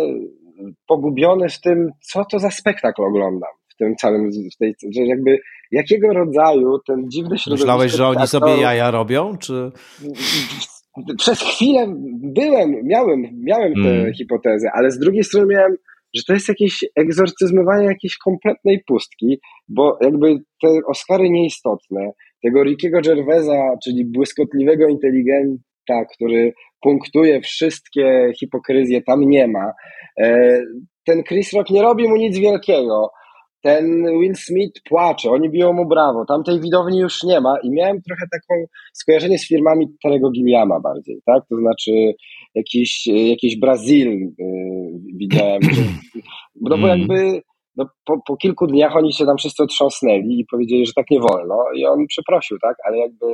B: pogubiony w tym, co to za spektakl oglądam w tym całym, w tej, że jakby jakiego rodzaju ten dziwny środowisko...
A: Myślałeś, że oni sobie jaja robią, czy...
B: Przez chwilę byłem, miałem, miałem tę hmm. hipotezę, ale z drugiej strony miałem, że to jest jakieś egzorcyzmowanie jakiejś kompletnej pustki, bo jakby te Oscary nieistotne, tego Rickiego Gervaisa, czyli błyskotliwego inteligenta, który punktuje wszystkie hipokryzje, tam nie ma. E, ten Chris Rock nie robi mu nic wielkiego. Ten Will Smith płacze, oni biją mu brawo, tamtej widowni już nie ma i miałem trochę taką skojarzenie z firmami Terego Gilliama bardziej, tak, to znaczy jakiś, jakiś Brazil yy, widziałem, że, no bo mm. jakby no, po, po kilku dniach oni się tam wszyscy otrząsnęli i powiedzieli, że tak nie wolno i on przeprosił, tak, ale jakby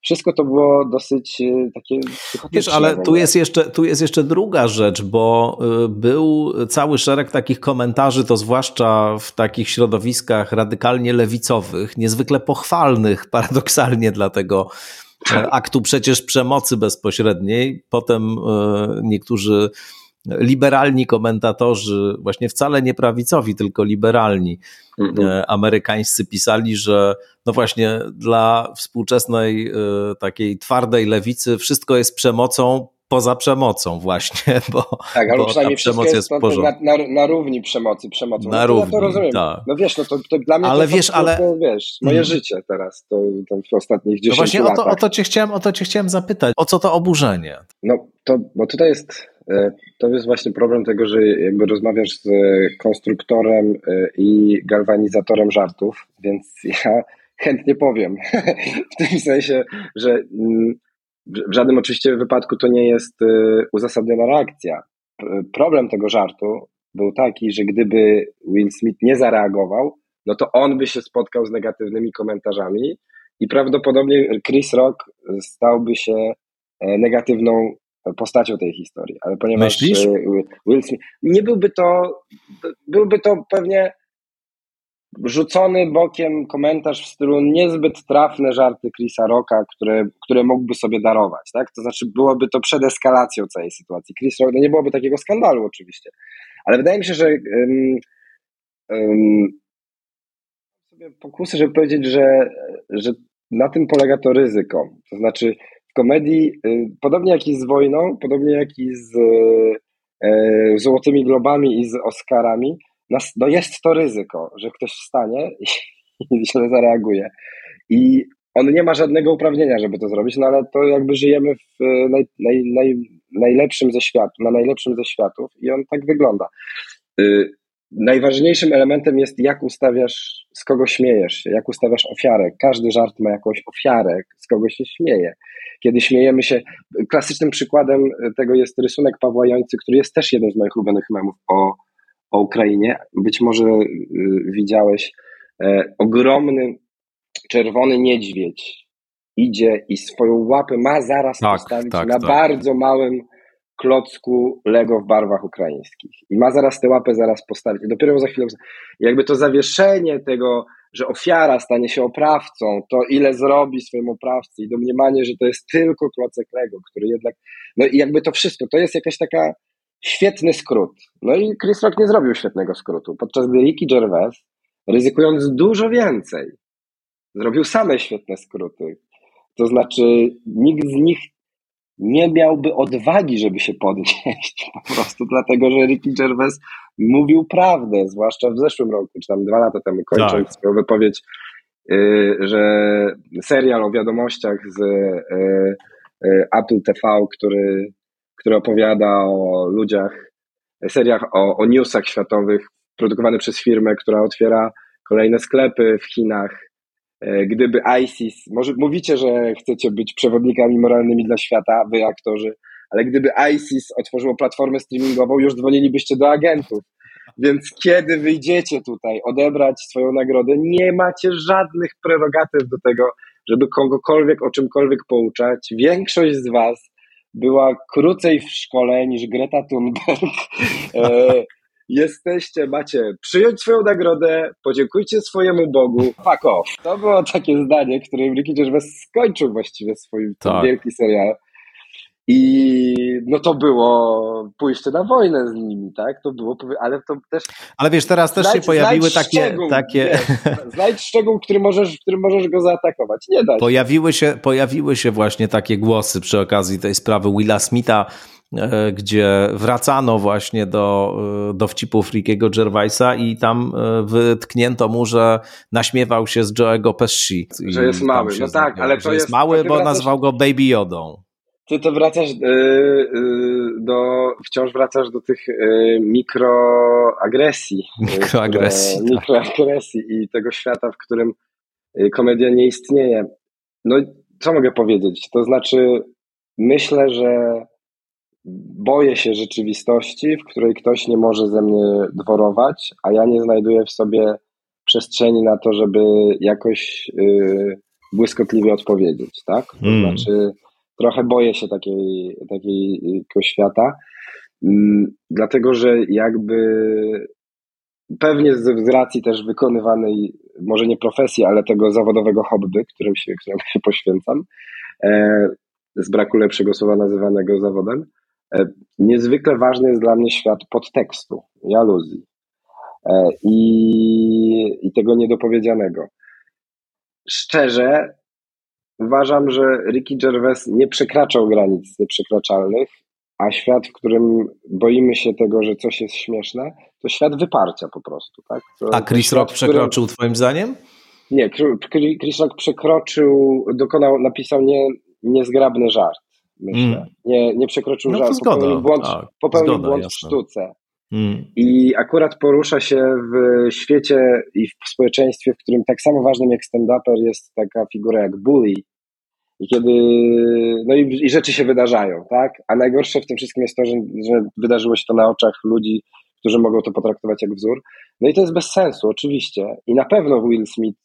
B: wszystko to było dosyć e, takie
A: Wiesz, ale tu jest, jeszcze, tu jest jeszcze druga rzecz, bo e, był cały szereg takich komentarzy, to zwłaszcza w takich środowiskach radykalnie lewicowych, niezwykle pochwalnych paradoksalnie dla tego e, aktu przecież przemocy bezpośredniej. Potem niektórzy liberalni komentatorzy, właśnie wcale nie prawicowi, tylko liberalni, mhm. amerykańscy pisali, że no właśnie dla współczesnej e, takiej twardej lewicy wszystko jest przemocą poza przemocą właśnie, bo,
B: tak, ale bo przynajmniej ta przemoc jest, jest na, na, na, równi przemocy, przemocą.
A: Na no, równi,
B: to rozumiem.
A: Tak.
B: No wiesz, no to, to dla mnie
A: ale
B: to,
A: wiesz,
B: to,
A: ale...
B: To, wiesz, moje hmm. życie teraz, to, to w ostatnich 10
A: no właśnie latach. O to, o, to cię chciałem, o to cię chciałem zapytać, o co to oburzenie?
B: No to, bo tutaj jest, e, to jest właśnie problem tego, że jakby rozmawiasz z konstruktorem e, i galwanizatorem żartów, więc ja chętnie powiem. w tym sensie, że mm, w żadnym oczywiście wypadku to nie jest y, uzasadniona reakcja. Problem tego żartu był taki, że gdyby Will Smith nie zareagował, no to on by się spotkał z negatywnymi komentarzami i prawdopodobnie Chris Rock stałby się e, negatywną postacią tej historii. Ale ponieważ
A: Myślisz? E,
B: Will Smith nie byłby to, byłby to pewnie rzucony bokiem komentarz w stylu niezbyt trafne żarty Chrisa Rocka, które, które mógłby sobie darować, tak? To znaczy byłoby to przed eskalacją całej sytuacji. Chris Rock, no nie byłoby takiego skandalu oczywiście, ale wydaje mi się, że um, um, sobie pokusy, żeby powiedzieć, że, że na tym polega to ryzyko. To znaczy, komedii, y, podobnie jak i z wojną, podobnie jak i z y, Złotymi Globami i z Oscarami, no jest to ryzyko, że ktoś wstanie i źle zareaguje. I on nie ma żadnego uprawnienia, żeby to zrobić, no ale to jakby żyjemy w naj, naj, naj, najlepszym ze światów, na najlepszym ze światów i on tak wygląda. Najważniejszym elementem jest, jak ustawiasz, z kogo śmiejesz się, jak ustawiasz ofiarę. Każdy żart ma jakąś ofiarę, z kogo się śmieje. Kiedy śmiejemy się, klasycznym przykładem tego jest rysunek Pawła Jońcy, który jest też jednym z moich ulubionych memów o, o Ukrainie. Być może y, widziałeś e, ogromny czerwony niedźwiedź idzie i swoją łapę ma zaraz tak, postawić tak, na tak. bardzo małym klocku Lego w barwach ukraińskich. I ma zaraz tę łapę zaraz postawić. I dopiero za chwilę, jakby to zawieszenie tego, że ofiara stanie się oprawcą, to ile zrobi swojemu oprawcy i domniemanie, że to jest tylko klocek Lego, który jednak, no i jakby to wszystko, to jest jakaś taka świetny skrót. No i Chris Rock nie zrobił świetnego skrótu, podczas gdy Ricky Gervais, ryzykując dużo więcej, zrobił same świetne skróty. To znaczy, nikt z nich nie miałby odwagi, żeby się podnieść po prostu, dlatego że Ricky Gervais mówił prawdę, zwłaszcza w zeszłym roku, czy tam dwa lata temu, kończąc tak. swoją wypowiedź, y, że serial o wiadomościach z y, y, Apple TV, który, który opowiada o ludziach, seriach o, o newsach światowych, produkowany przez firmę, która otwiera kolejne sklepy w Chinach, gdyby ISIS, może mówicie, że chcecie być przewodnikami moralnymi dla świata, wy aktorzy, ale gdyby ISIS otworzyło platformę streamingową, już dzwonilibyście do agentów. Więc kiedy wyjdziecie tutaj odebrać swoją nagrodę, nie macie żadnych prerogatyw do tego, żeby kogokolwiek o czymkolwiek pouczać. Większość z Was była krócej w szkole niż Greta Thunberg. Jesteście, macie przyjąć swoją nagrodę, podziękujcie swojemu Bogu, fuck off. To było takie zdanie, którym Ricky Gervais skończył właściwie swój tak. wielki serial. I no to było pójście na wojnę z nimi, tak? To było, ale to też.
A: Ale wiesz, teraz też znajdź, się pojawiły takie.
B: Szczegół, takie... Znajdź szczegół, który możesz, który możesz go zaatakować. Nie da się.
A: Pojawiły się, pojawiły się właśnie takie głosy przy okazji tej sprawy Willa Smitha gdzie wracano właśnie do e, dowcipów Rickiego Gervaisa i tam e, wytknięto mu, że naśmiewał się z Joe'ego Pesci.
B: Że jest mały, no tak, ale to
A: że
B: jest,
A: jest mały, bo wracasz, nazwał go Baby Jodą.
B: Ty to wracasz do, wciąż wracasz do tych mikroagresji.
A: Mikroagresji.
B: Które, tak. Mikroagresji i tego świata, w którym komedia nie istnieje. No co mogę powiedzieć? To znaczy myślę, że boję się rzeczywistości, w której ktoś nie może ze mnie dworować, a ja nie znajduję w sobie przestrzeni na to, żeby jakoś yy, błyskotliwie odpowiedzieć, tak? To mm. znaczy, trochę boję się takiej, takiego świata, yy, dlatego że jakby pewnie z, z racji też wykonywanej, może nie profesji, ale tego zawodowego hobby, którym się, którym się poświęcam, e, z braku lepszego słowa nazywanego zawodem, niezwykle ważny jest dla mnie świat podtekstu i aluzji e, i, i tego niedopowiedzianego. Szczerze uważam, że Ricky Gervais nie przekraczał granic nieprzekraczalnych, a świat, w którym boimy się tego, że coś jest śmieszne, to świat wyparcia po prostu. Tak? To,
A: a Chris Rock przekroczył którym... twoim zdaniem?
B: Nie, Chris Rock przekroczył, dokonał, napisał nie, niezgrabny żart myślę. Mm. Nie, nie przekroczył no żadnego, popełnił błąd, tak, popełnił zgoda, błąd w sztuce. Mm. I akurat porusza się w świecie i w społeczeństwie, w którym tak samo ważnym jak stand-uper jest taka figura jak bully. I kiedy, no i, i, rzeczy się wydarzają, tak? A najgorsze w tym wszystkim jest to, że, że wydarzyło się to na oczach ludzi, którzy mogą to potraktować jak wzór. No i to jest bez sensu, oczywiście. I na pewno Will Smith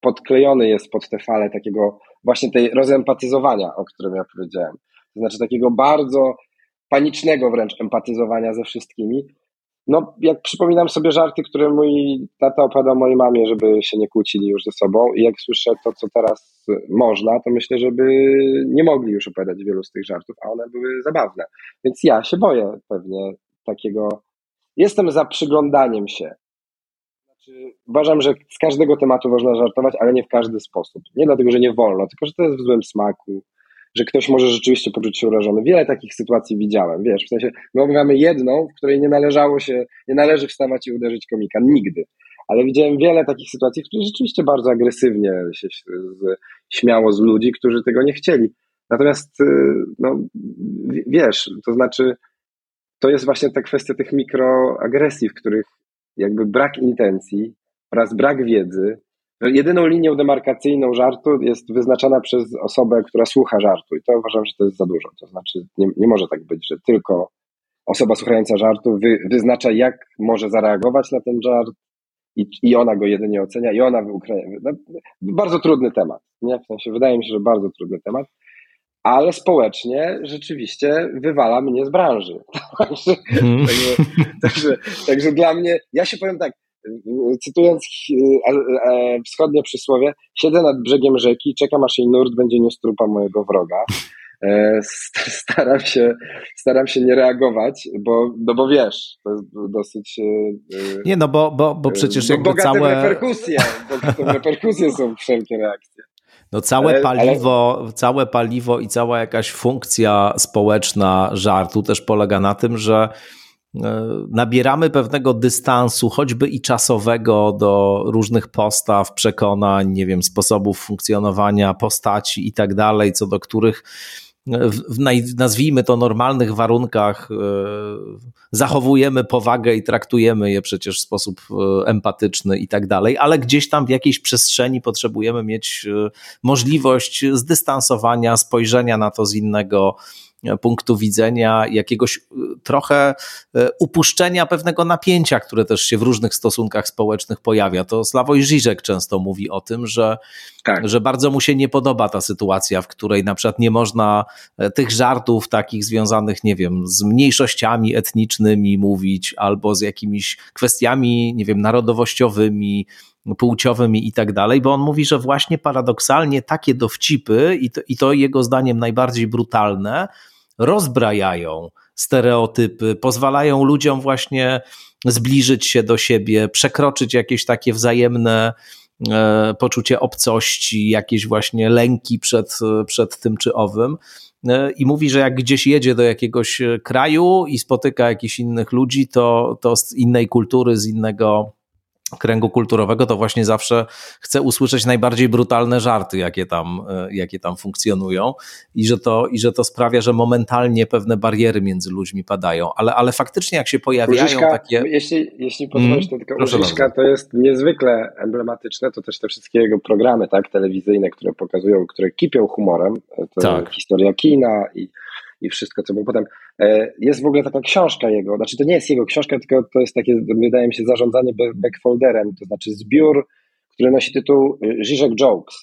B: podklejony jest pod te fale takiego właśnie tej rozempatyzowania, o którym ja powiedziałem. To znaczy takiego bardzo panicznego wręcz empatyzowania ze wszystkimi. No, jak przypominam sobie żarty, które mój tata opowiadał mojej mamie, żeby się nie kłócili już ze sobą i jak słyszę to, co teraz można, to myślę, żeby nie mogli już opowiadać wielu z tych żartów, a one były zabawne. Więc ja się boję pewnie takiego. Jestem za przyglądaniem się Znaczy, uważam, że z każdego tematu można żartować, ale nie w każdy sposób. Nie dlatego, że nie wolno, tylko że to jest w złym smaku, że ktoś może rzeczywiście poczuć się urażony. Wiele takich sytuacji widziałem, wiesz, w sensie my omawiamy jedną, w której nie należało się, nie należy wstawać i uderzyć komika, nigdy. Ale widziałem wiele takich sytuacji, w których rzeczywiście bardzo agresywnie się śmiało z ludzi, którzy tego nie chcieli. Natomiast, y, no, wiesz, to znaczy, to jest właśnie ta kwestia tych mikroagresji, w których jakby brak intencji oraz brak wiedzy Jedyną linią demarkacyjną żartu jest wyznaczana przez osobę, która słucha żartu i to uważam, że to jest za dużo. To znaczy nie, nie może tak być, że tylko osoba słuchająca żartu wy, wyznacza, jak może zareagować na ten żart i, i ona go jedynie ocenia i ona wyukraje. No, bardzo trudny temat. Nie? W sensie, wydaje mi się, że bardzo trudny temat, ale społecznie rzeczywiście wywala mnie z branży. także, hmm. także, także, także dla mnie, ja się powiem tak, cytując e, e, wschodnie przysłowie, siedzę nad brzegiem rzeki, czekam aż jej nurt będzie niósł trupa mojego wroga. E, staram się, staram się nie reagować, bo, no bo wiesz, to jest dosyć.
A: Nie, no bo, bo, bo przecież
B: bo
A: jakby całe.
B: reperkusje, bo reperkusje są wszelkie reakcje.
A: No całe paliwo, ale... całe paliwo i cała jakaś funkcja społeczna żartu też polega na tym, że nabieramy pewnego dystansu, choćby i czasowego, do różnych postaw, przekonań, nie wiem, sposobów funkcjonowania, postaci i tak dalej, co do których w, nazwijmy to normalnych warunkach e, zachowujemy powagę i traktujemy je przecież w sposób e, empatyczny i tak dalej, ale gdzieś tam w jakiejś przestrzeni potrzebujemy mieć możliwość zdystansowania, spojrzenia na to z innego punktu widzenia, jakiegoś y, trochę y, upuszczenia pewnego napięcia, które też się w różnych stosunkach społecznych pojawia. To Sławoj Żyżek często mówi o tym, że, tak. że bardzo mu się nie podoba ta sytuacja, w której na przykład nie można e, tych żartów takich związanych, nie wiem, z mniejszościami etnicznymi mówić, albo z jakimiś kwestiami, nie wiem, narodowościowymi, płciowymi i tak dalej, bo on mówi, że właśnie paradoksalnie takie dowcipy i to, i to jego zdaniem najbardziej brutalne rozbrajają stereotypy, pozwalają ludziom właśnie zbliżyć się do siebie, przekroczyć jakieś takie wzajemne e, poczucie obcości, jakieś właśnie lęki przed, przed tym czy owym. E, I mówi, że jak gdzieś jedzie do jakiegoś kraju i spotyka jakichś innych ludzi, to, to z innej kultury, z innego kręgu kulturowego, to właśnie zawsze chcę usłyszeć najbardziej brutalne żarty, jakie tam, e, jakie tam funkcjonują i że, to, i że to sprawia, że momentalnie pewne bariery między ludźmi padają, ale, ale faktycznie jak się pojawiają
B: Użyszka,
A: takie...
B: Jeśli, jeśli pozwolisz, to mm, tylko Użyszka to jest niezwykle emblematyczne, to też te wszystkie jego programy tak, telewizyjne, które pokazują, które kipią humorem, to tak. historia kina i i wszystko, co było potem. E, jest w ogóle taka książka jego, znaczy to nie jest jego książka, tylko to jest takie, wydaje mi się, zarządzanie backfolderem, to znaczy zbiór, który nosi tytuł y, Zizek Jokes.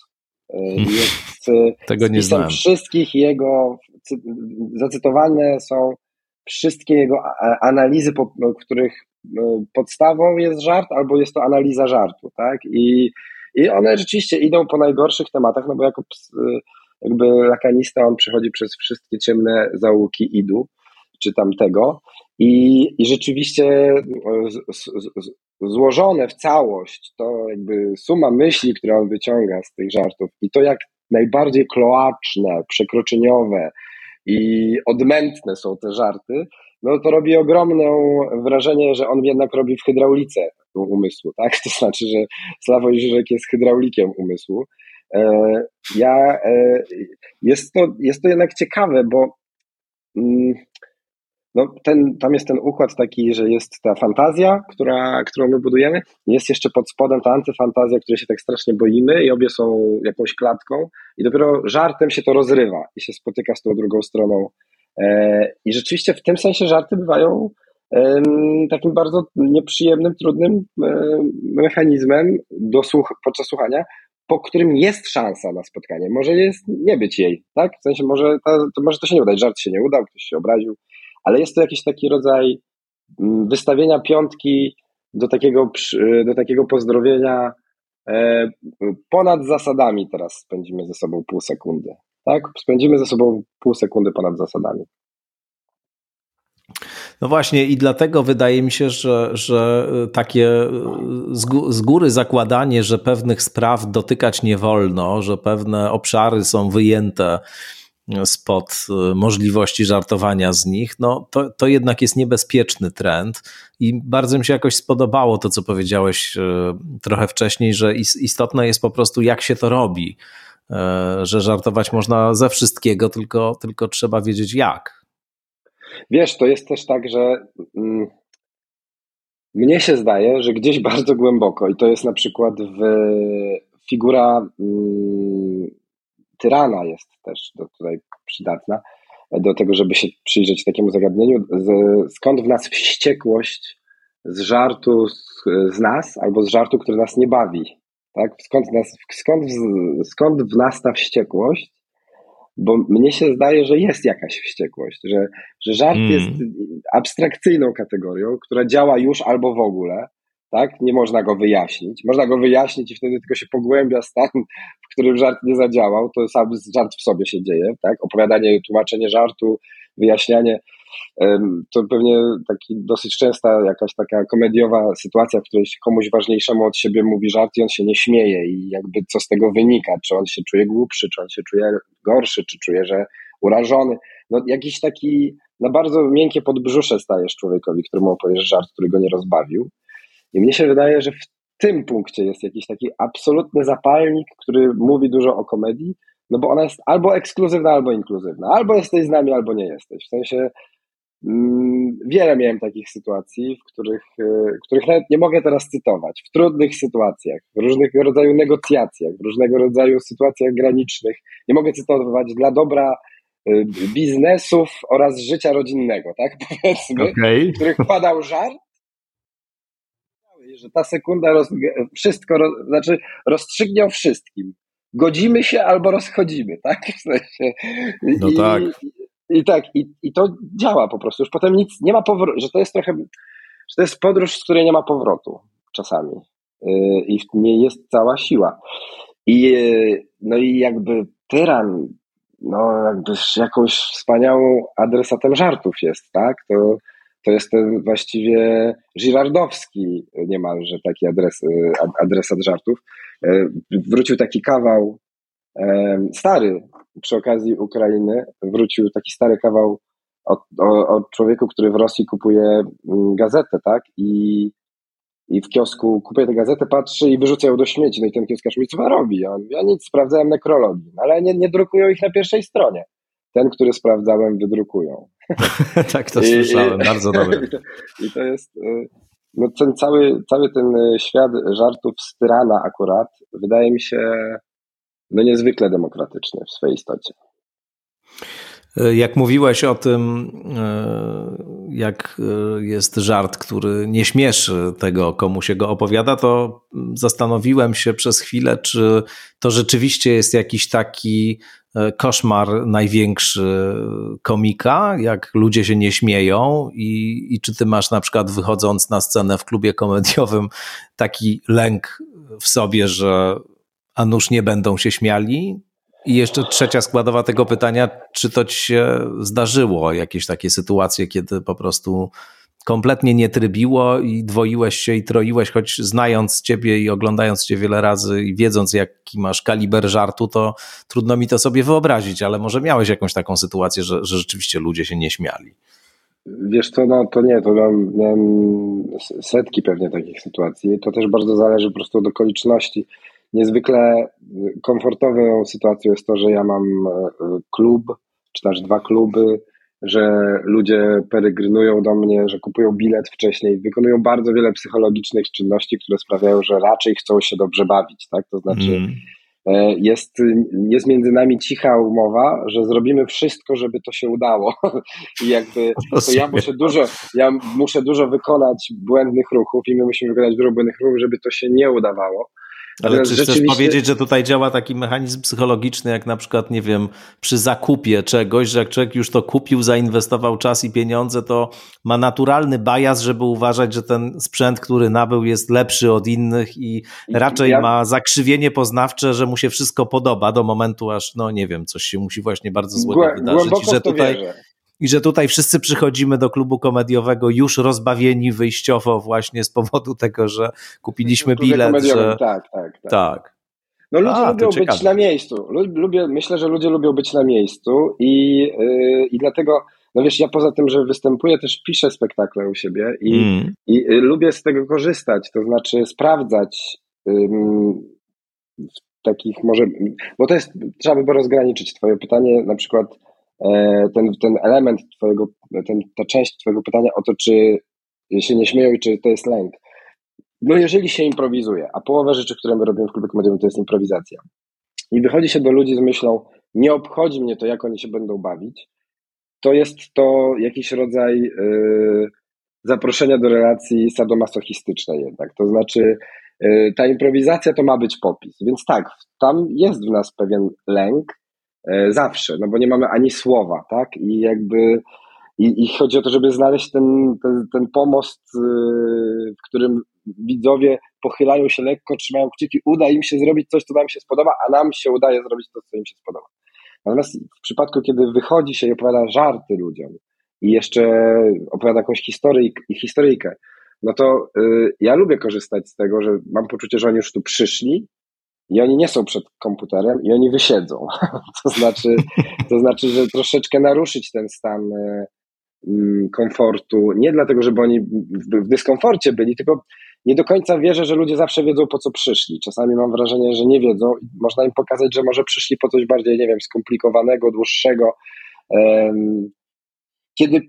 B: E, hmm. Jest
A: Tego nie znam.
B: wszystkich jego, zacytowane są wszystkie jego analizy, po których podstawą jest żart, albo jest to analiza żartu, tak? I, i one rzeczywiście idą po najgorszych tematach, no bo jako jakby lakanista, on przechodzi przez wszystkie ciemne zaułki idu, czy tamtego i, i rzeczywiście e, z, z, z, złożone w całość to jakby suma myśli, które on wyciąga z tych żartów i to jak najbardziej kloaczne, przekroczeniowe i odmętne są te żarty, no to robi ogromne wrażenie, że on jednak robi w hydraulice umysłu, tak? To znaczy, że Sławoj Żyżek jest hydraulikiem umysłu ja, e, jest, to, jest to jednak ciekawe, bo mm, no ten, tam jest ten układ taki, że jest ta fantazja, która, którą my budujemy, jest jeszcze pod spodem ta antyfantazja, której się tak strasznie boimy i obie są jakąś klatką i dopiero żartem się to rozrywa i się spotyka z tą drugą stroną. E, I rzeczywiście w tym sensie żarty bywają takim bardzo nieprzyjemnym, trudnym mechanizmem do słuch podczas słuchania, po którym jest szansa na spotkanie. Może jest nie być jej, tak? W sensie może, ta, to, może to się nie udać, żart się nie udał, ktoś się obraził, ale jest to jakiś taki rodzaj mm, wystawienia piątki do takiego, do takiego pozdrowienia e, ponad zasadami teraz spędzimy ze sobą pół sekundy, tak? Spędzimy ze sobą pół sekundy ponad zasadami.
A: No właśnie i dlatego wydaje mi się, że, że takie z góry zakładanie, że pewnych spraw dotykać nie wolno, że pewne obszary są wyjęte spod możliwości żartowania z nich, no to, to jednak jest niebezpieczny trend i bardzo mi się jakoś spodobało to, co powiedziałeś e, trochę wcześniej, że istotne jest po prostu jak się to robi, e, że żartować można ze wszystkiego, tylko, tylko trzeba wiedzieć jak.
B: Wiesz, to jest też tak, że mm, mnie się zdaje, że gdzieś bardzo głęboko, i to jest na przykład w, figura mm, tyrana jest też do, tutaj przydatna, do tego, żeby się przyjrzeć takiemu zagadnieniu. Z, skąd w nas wściekłość z żartu z, z, nas, albo z żartu, który nas nie bawi? Tak? Skąd, nas, skąd, skąd w nas ta wściekłość? Bo mnie się zdaje, że jest jakaś wściekłość, że, że żart mm. jest abstrakcyjną kategorią, która działa już albo w ogóle, tak? Nie można go wyjaśnić. Można go wyjaśnić i wtedy tylko się pogłębia stan, w którym żart nie zadziałał. To sam żart w sobie się dzieje, tak? Opowiadanie, tłumaczenie żartu, wyjaśnianie to pewnie taki dosyć częsta jakaś taka komediowa sytuacja, w której komuś ważniejszemu od siebie mówi żart i on się nie śmieje i jakby co z tego wynika, czy on się czuje głupszy, czy on się czuje gorszy, czy czuje, że urażony. No jakiś taki, na bardzo miękkie podbrzusze stajesz człowiekowi, któremu opowiesz żart, który go nie rozbawił. I mnie się wydaje, że w tym punkcie jest jakiś taki absolutny zapalnik, który mówi dużo o komedii, no bo ona jest albo ekskluzywna, albo inkluzywna. Albo jesteś z nami, albo nie jesteś. W sensie wiele miałem takich sytuacji, w których, e, których nawet nie mogę teraz cytować. W trudnych sytuacjach, w różnego rodzaju negocjacjach, w różnego rodzaju sytuacjach granicznych. Nie mogę cytować dla dobra e, biznesów oraz życia rodzinnego, tak? Powiedzmy, okay. w których padał żart, że ta sekunda roz, wszystko, roz, znaczy rozstrzygnie o wszystkim. Godzimy się albo rozchodzimy, tak? W sensie,
A: no i, tak.
B: I tak, i, i to działa po prostu. Już potem nic, nie ma powrotu, że to jest trochę, że to jest podróż, z której nie ma powrotu czasami. Yy, I w niej jest cała siła. I, yy, no i jakby tyran, no jakby jakąś wspaniałą adresatem żartów jest, tak? To, to jest ten właściwie Girardowski niemalże taki adres, yy, adresat żartów. Wrócił taki kawał stary, przy okazji Ukrainy wrócił taki stary kawał o, o, o człowieku, który w Rosji kupuje mm, gazetę, tak? I, I w kiosku kupuje tę gazetę, patrzy i wyrzuca ją do śmieci. No i ten kioskarz mówi, co pan robi? A on mówi, ja nic, sprawdzałem nekrologii, no, ale nie, nie drukują ich na pierwszej stronie. Ten, który sprawdzałem, wydrukują.
A: tak, to I, słyszałem, i, bardzo.
B: I to, I to jest, y, no ten cały, cały ten y, świat żartów z tyrana akurat, wydaje mi się no niezwykle demokratyczny w swojej istocie.
A: Jak mówiłeś o tym, e, jak e, jest żart, który nie śmieszy tego, komu się go opowiada, to zastanowiłem się przez chwilę, czy to rzeczywiście jest jakiś taki e, koszmar największy komika, jak ludzie się nie śmieją i, i czy ty masz na przykład wychodząc na scenę w klubie komediowym taki lęk w sobie, że a nuż nie będą się śmiali? I jeszcze trzecia składowa tego pytania, czy to ci się zdarzyło, jakieś takie sytuacje, kiedy po prostu kompletnie nie trybiło i dwoiłeś się i troiłeś, choć znając ciebie i oglądając cię wiele razy i wiedząc jaki masz kaliber żartu, to trudno mi to sobie wyobrazić, ale może miałeś jakąś taką sytuację, że, że rzeczywiście ludzie się nie śmiali.
B: Wiesz co, no to nie, to miałem, miałem setki pewnie takich sytuacji. To też bardzo zależy po prostu od okoliczności niezwykle komfortową sytuacją jest to, że ja mam e, klub, czy też dwa kluby, że ludzie peregrynują do mnie, że kupują bilet wcześniej, wykonują bardzo wiele psychologicznych czynności, które sprawiają, że raczej chcą się dobrze bawić, tak? To znaczy mm. jest, jest między nami cicha umowa, że zrobimy wszystko, żeby to się udało. I jakby to ja muszę dużo, ja muszę dużo wykonać błędnych ruchów i my musimy wykonać dużo błędnych ruchów, żeby to się nie udawało.
A: Ale czy chcesz powiedzieć, że tutaj działa taki mechanizm psychologiczny, jak na przykład, nie wiem, przy zakupie czegoś, że jak człowiek już to kupił, zainwestował czas i pieniądze, to ma naturalny bias, żeby uważać, że ten sprzęt, który nabył, jest lepszy od innych i, I raczej ja... ma zakrzywienie poznawcze, że mu się wszystko podoba do momentu, aż, no nie wiem, coś się musi właśnie bardzo złego Głę, wydarzyć.
B: I że tutaj. Wierzę
A: i że tutaj wszyscy przychodzimy do klubu komediowego już rozbawieni wyjściowo właśnie z powodu tego, że kupiliśmy bilet. Że...
B: Tak, tak,
A: tak. tak.
B: No ludzie A, lubią być na miejscu. Lubię, myślę, że ludzie lubią być na miejscu i, yy, i dlatego, no wiesz, ja poza tym, że występuję, też piszę spektakle u siebie i, mm. i y, lubię z tego korzystać, to znaczy sprawdzać takich może, bo to jest, trzeba by było rozgraniczyć twoje pytanie, na przykład ten, ten element twojego, ten, ta część twojego pytania o to, czy się nie śmieją i czy to jest lęk. No jeżeli się improwizuje, a połowa rzeczy, które my robimy w klubie komediowym, to jest improwizacja. I wychodzi się do ludzi z myślą, nie obchodzi mnie to, jak oni się będą bawić, to jest to jakiś rodzaj yy, zaproszenia do relacji sadomasochistycznej jednak. To znaczy, yy, ta improwizacja to ma być popis. Więc tak, tam jest w nas pewien lęk, zawsze, no bo nie mamy ani słowa, tak? I jakby i, i chodzi o to, żeby znaleźć ten, ten, ten pomost, y, w którym widzowie pochylają się lekko, trzymają kciuki, uda im się zrobić coś, co nam się spodoba, a nam się udaje zrobić to, co im się spodoba. Natomiast w przypadku, kiedy wychodzi się i opowiada żarty ludziom i jeszcze opowiada jakąś historyjkę, historyjkę no to y, ja lubię korzystać z tego, że mam poczucie, że oni już tu przyszli i oni nie są przed komputerem i oni wysiedzą. to, znaczy, to znaczy, że troszeczkę naruszyć ten stan y, mm, komfortu, nie dlatego, żeby oni w dyskomforcie byli, tylko nie do końca wierzę, że ludzie zawsze wiedzą, po co przyszli. Czasami mam wrażenie, że nie wiedzą można im pokazać, że może przyszli po coś bardziej, nie wiem, skomplikowanego, dłuższego. Kiedy,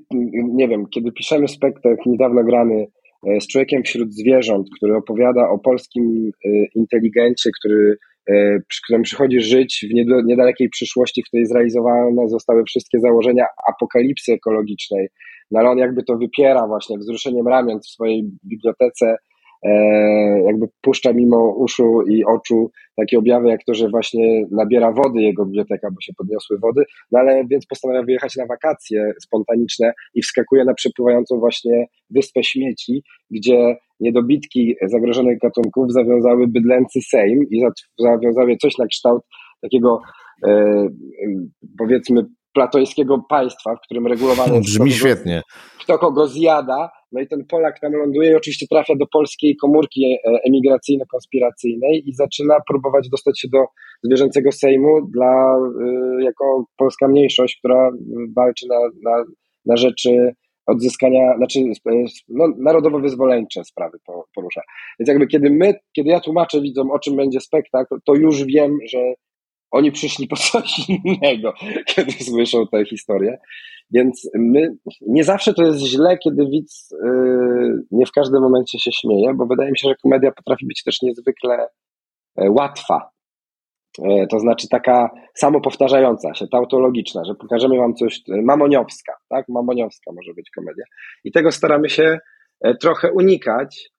B: nie wiem, kiedy piszemy spektakl niedawno grany e, z człowiekiem wśród zwierząt, który opowiada o polskim e, inteligencie, który, e, przy którym przychodzi żyć w niedalekiej przyszłości, w której zrealizowane zostały wszystkie założenia apokalipsy ekologicznej, no ale on jakby to wypiera właśnie wzruszeniem ramion w swojej bibliotece E, jakby puszcza mimo uszu i oczu takie objawy, jak to, że właśnie nabiera wody jego biblioteka, bo się podniosły wody, no ale więc postanawia wyjechać na wakacje spontaniczne i wskakuje na przepływającą właśnie wyspę śmieci, gdzie niedobitki zagrożonych gatunków zawiązały bydlęcy Sejm i zawiązały coś na kształt takiego e, powiedzmy platońskiego państwa, w którym regulowane jest
A: Brzmi świetnie.
B: kto kogo zjada, no i ten Polak tam ląduje i oczywiście trafia do polskiej komórki e, emigracyjno-konspiracyjnej i zaczyna próbować dostać się do zwierzęcego Sejmu dla, y, jako polska mniejszość, która walczy na, na, na rzeczy odzyskania, znaczy no, narodowo-wyzwoleńcze sprawy porusza. Więc jakby kiedy my, kiedy ja tłumaczę widzom, o czym będzie spektakl, to już wiem, że oni przyszli po coś innego, kiedy słyszą tę historię. Więc my, nie zawsze to jest źle, kiedy widz yy, nie w każdym momencie się śmieje, bo wydaje mi się, że komedia potrafi być też niezwykle yy, łatwa. Yy, to znaczy taka samopowtarzająca się, tautologiczna, że pokażemy wam coś, yy, mamoniowska, tak? Mamoniowska może być komedia. I tego staramy się trochę unikać,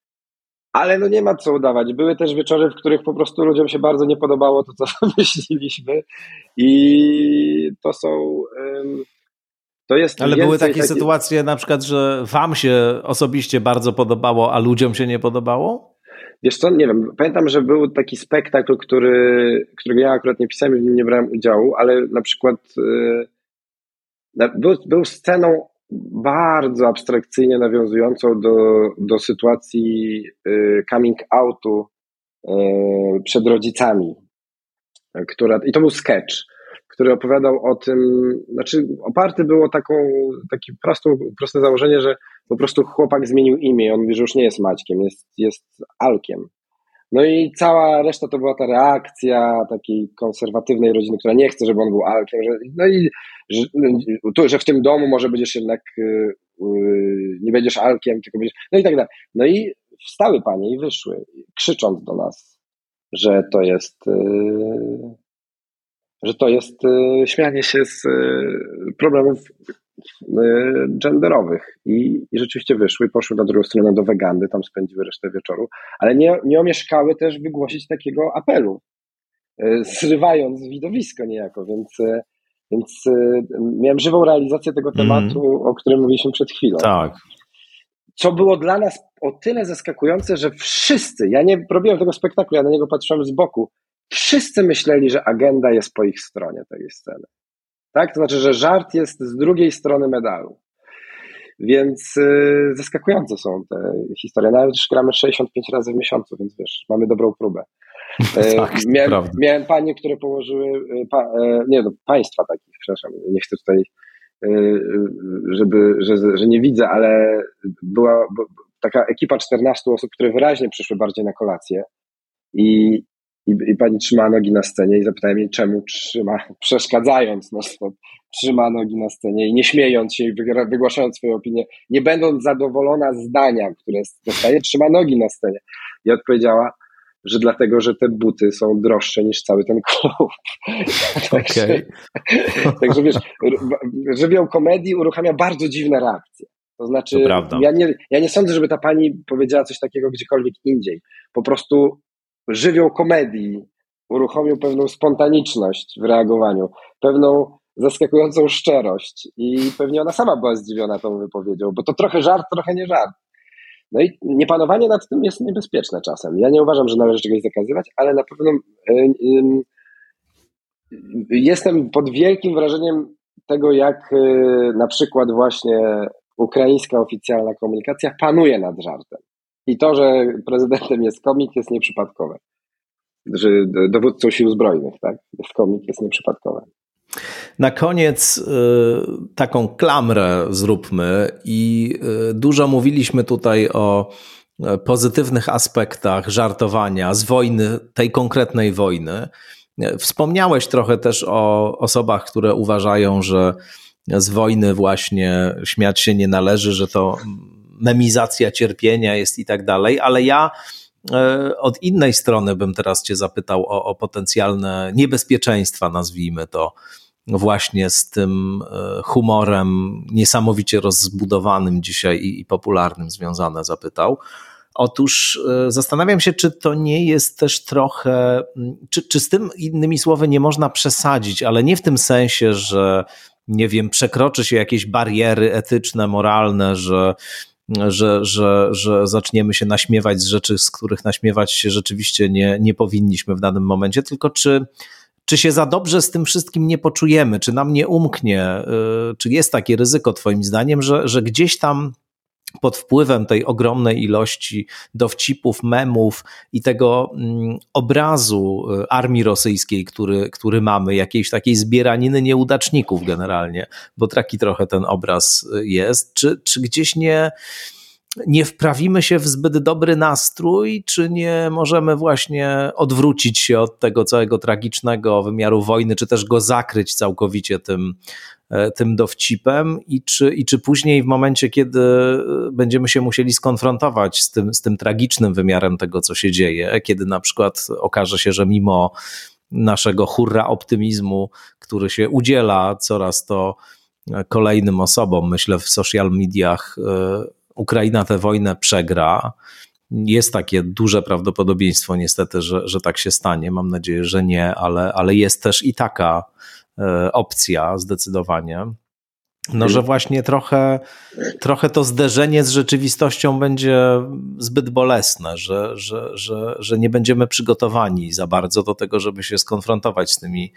B: ale no nie ma co udawać. Były też wieczory, w których po prostu ludziom się bardzo nie podobało to, co myśleliśmy i to są... Yy,
A: to jest Ale były takie, takie sytuacje na przykład, że wam się osobiście bardzo podobało, a ludziom się nie podobało?
B: Wiesz co, nie wiem, pamiętam, że był taki spektakl, który, którego ja akurat nie pisałem i w nim nie brałem udziału, ale na przykład yy, był, był sceną bardzo abstrakcyjnie nawiązującą do, do sytuacji yy, coming outu yy, przed rodzicami, która, i to był sketch, który opowiadał o tym, znaczy oparty było taką, takie prostą, proste założenie, że po prostu chłopak zmienił imię, on mówi, że już nie jest Maćkiem, jest, jest Alkiem. No i cała reszta to była ta reakcja takiej konserwatywnej rodziny, która nie chce, żeby on był Alkiem, że, no i że, że w tym domu może będziesz jednak, yy, nie będziesz Alkiem, tylko będziesz, no i tak dalej. No i wstały panie i wyszły, krzycząc do nas, że to jest, yy, że to jest y, śmianie się z y, problemów y, genderowych. I, I rzeczywiście wyszły poszły na drugą stronę do Wegandy, tam spędziły resztę wieczoru, ale nie, nie omieszkały też wygłosić takiego apelu, zrywając widowisko niejako, więc, więc miałem żywą realizację tego mhm. tematu, mm. o którym mówiliśmy przed chwilą.
A: Tak.
B: Co było dla nas o tyle zaskakujące, że wszyscy, ja nie robiłem tego spektaklu, ja na niego patrzyłem z boku, Wszyscy myśleli, że agenda jest po ich stronie tej sceny. Tak? To znaczy, że żart jest z drugiej strony medalu. Więc yy, zaskakujące są te historie. Nawet już gramy 65 razy w miesiącu, więc wiesz, mamy dobrą próbę.
A: Tak,
B: miałem, miałem panie, które położyły, e, pa, e, nie no, państwa takich, przepraszam, nie chcę tutaj, żeby, że, że nie widzę, ale była taka ekipa 14 osób, które wyraźnie przyszły bardziej na kolację i, i, i pani trzyma nogi na scenie i zapytałem jej, czemu trzyma, przeszkadzając no stop, trzyma nogi na scenie i nie śmiejąc się i wygłaszając swoje opinie, nie będąc zadowolona zdania, które dostaje, trzyma nogi na scenie. I odpowiedziała, że dlatego, że te buty są droższe niż cały ten klub.
A: także, okay.
B: także wiesz, żywioł komedii uruchamia bardzo dziwne reakcje. To znaczy, to ja, nie, ja nie sądzę, żeby ta pani powiedziała coś takiego gdziekolwiek indziej. Po prostu żywioł komedii uruchomił pewną spontaniczność w reagowaniu, pewną zaskakującą szczerość i pewnie ona sama była zdziwiona tą wypowiedzią, bo to trochę żart, trochę nie żart. No i niepanowanie nad tym jest niebezpieczne czasem. Ja nie uważam, że należy czegoś zakazywać, ale na pewno jestem pod wielkim wrażeniem tego, jak y, na przykład właśnie ukraińska oficjalna komunikacja panuje nad żartem. I to, że prezydentem jest komik, jest nieprzypadkowe. Że dowódcą sił zbrojnych, tak? Jest komik, jest nieprzypadkowe.
A: Na koniec y, taką klamrę zróbmy i y, dużo mówiliśmy tutaj o e, pozytywnych aspektach żartowania z wojny, tej konkretnej wojny. Wspomniałeś trochę też o osobach, które uważają, że z wojny właśnie śmiać się nie należy, że to memizacja cierpienia jest i tak dalej, ale ja e, od innej strony bym teraz Cię zapytał o, o potencjalne niebezpieczeństwa, nazwijmy to, właśnie z tym e, humorem niesamowicie rozbudowanym dzisiaj i, i popularnym związane zapytał. Otóż e, zastanawiam się, czy to nie jest też trochę, czy, czy z tym innymi słowy nie można przesadzić, ale nie w tym sensie, że nie wiem, przekroczy się jakieś bariery etyczne, moralne, że że, że, że zaczniemy się naśmiewać z rzeczy, z których naśmiewać się rzeczywiście nie, nie powinniśmy w danym momencie, tylko czy, czy się za dobrze z tym wszystkim nie poczujemy, czy nam nie umknie, y, czy jest takie ryzyko, Twoim zdaniem, że, że gdzieś tam pod wpływem tej ogromnej ilości dowcipów, memów i tego mm, obrazu y, armii rosyjskiej, który, który mamy, jakiejś takiej zbieraniny nieudaczników generalnie, bo taki trochę ten obraz y, jest, czy, czy gdzieś nie nie wprawimy się w zbyt dobry nastrój, czy nie możemy właśnie odwrócić się od tego całego tragicznego wymiaru wojny, czy też go zakryć całkowicie tym, e, tym dowcipem? I czy, i czy później w momencie, kiedy e, będziemy się musieli skonfrontować z tym, z tym tragicznym wymiarem tego, co się dzieje, kiedy na przykład okaże się, że mimo naszego hurra optymizmu, który się udziela coraz to kolejnym osobom, myślę w social mediach, e, Ukraina tę wojnę przegra. Jest takie duże prawdopodobieństwo, niestety, że, że tak się stanie. Mam nadzieję, że nie, ale, ale jest też i taka e, opcja zdecydowanie. No, że właśnie trochę, trochę to zderzenie z rzeczywistością będzie zbyt bolesne, że, że, że, że nie będziemy przygotowani za bardzo do tego, żeby się skonfrontować z tymi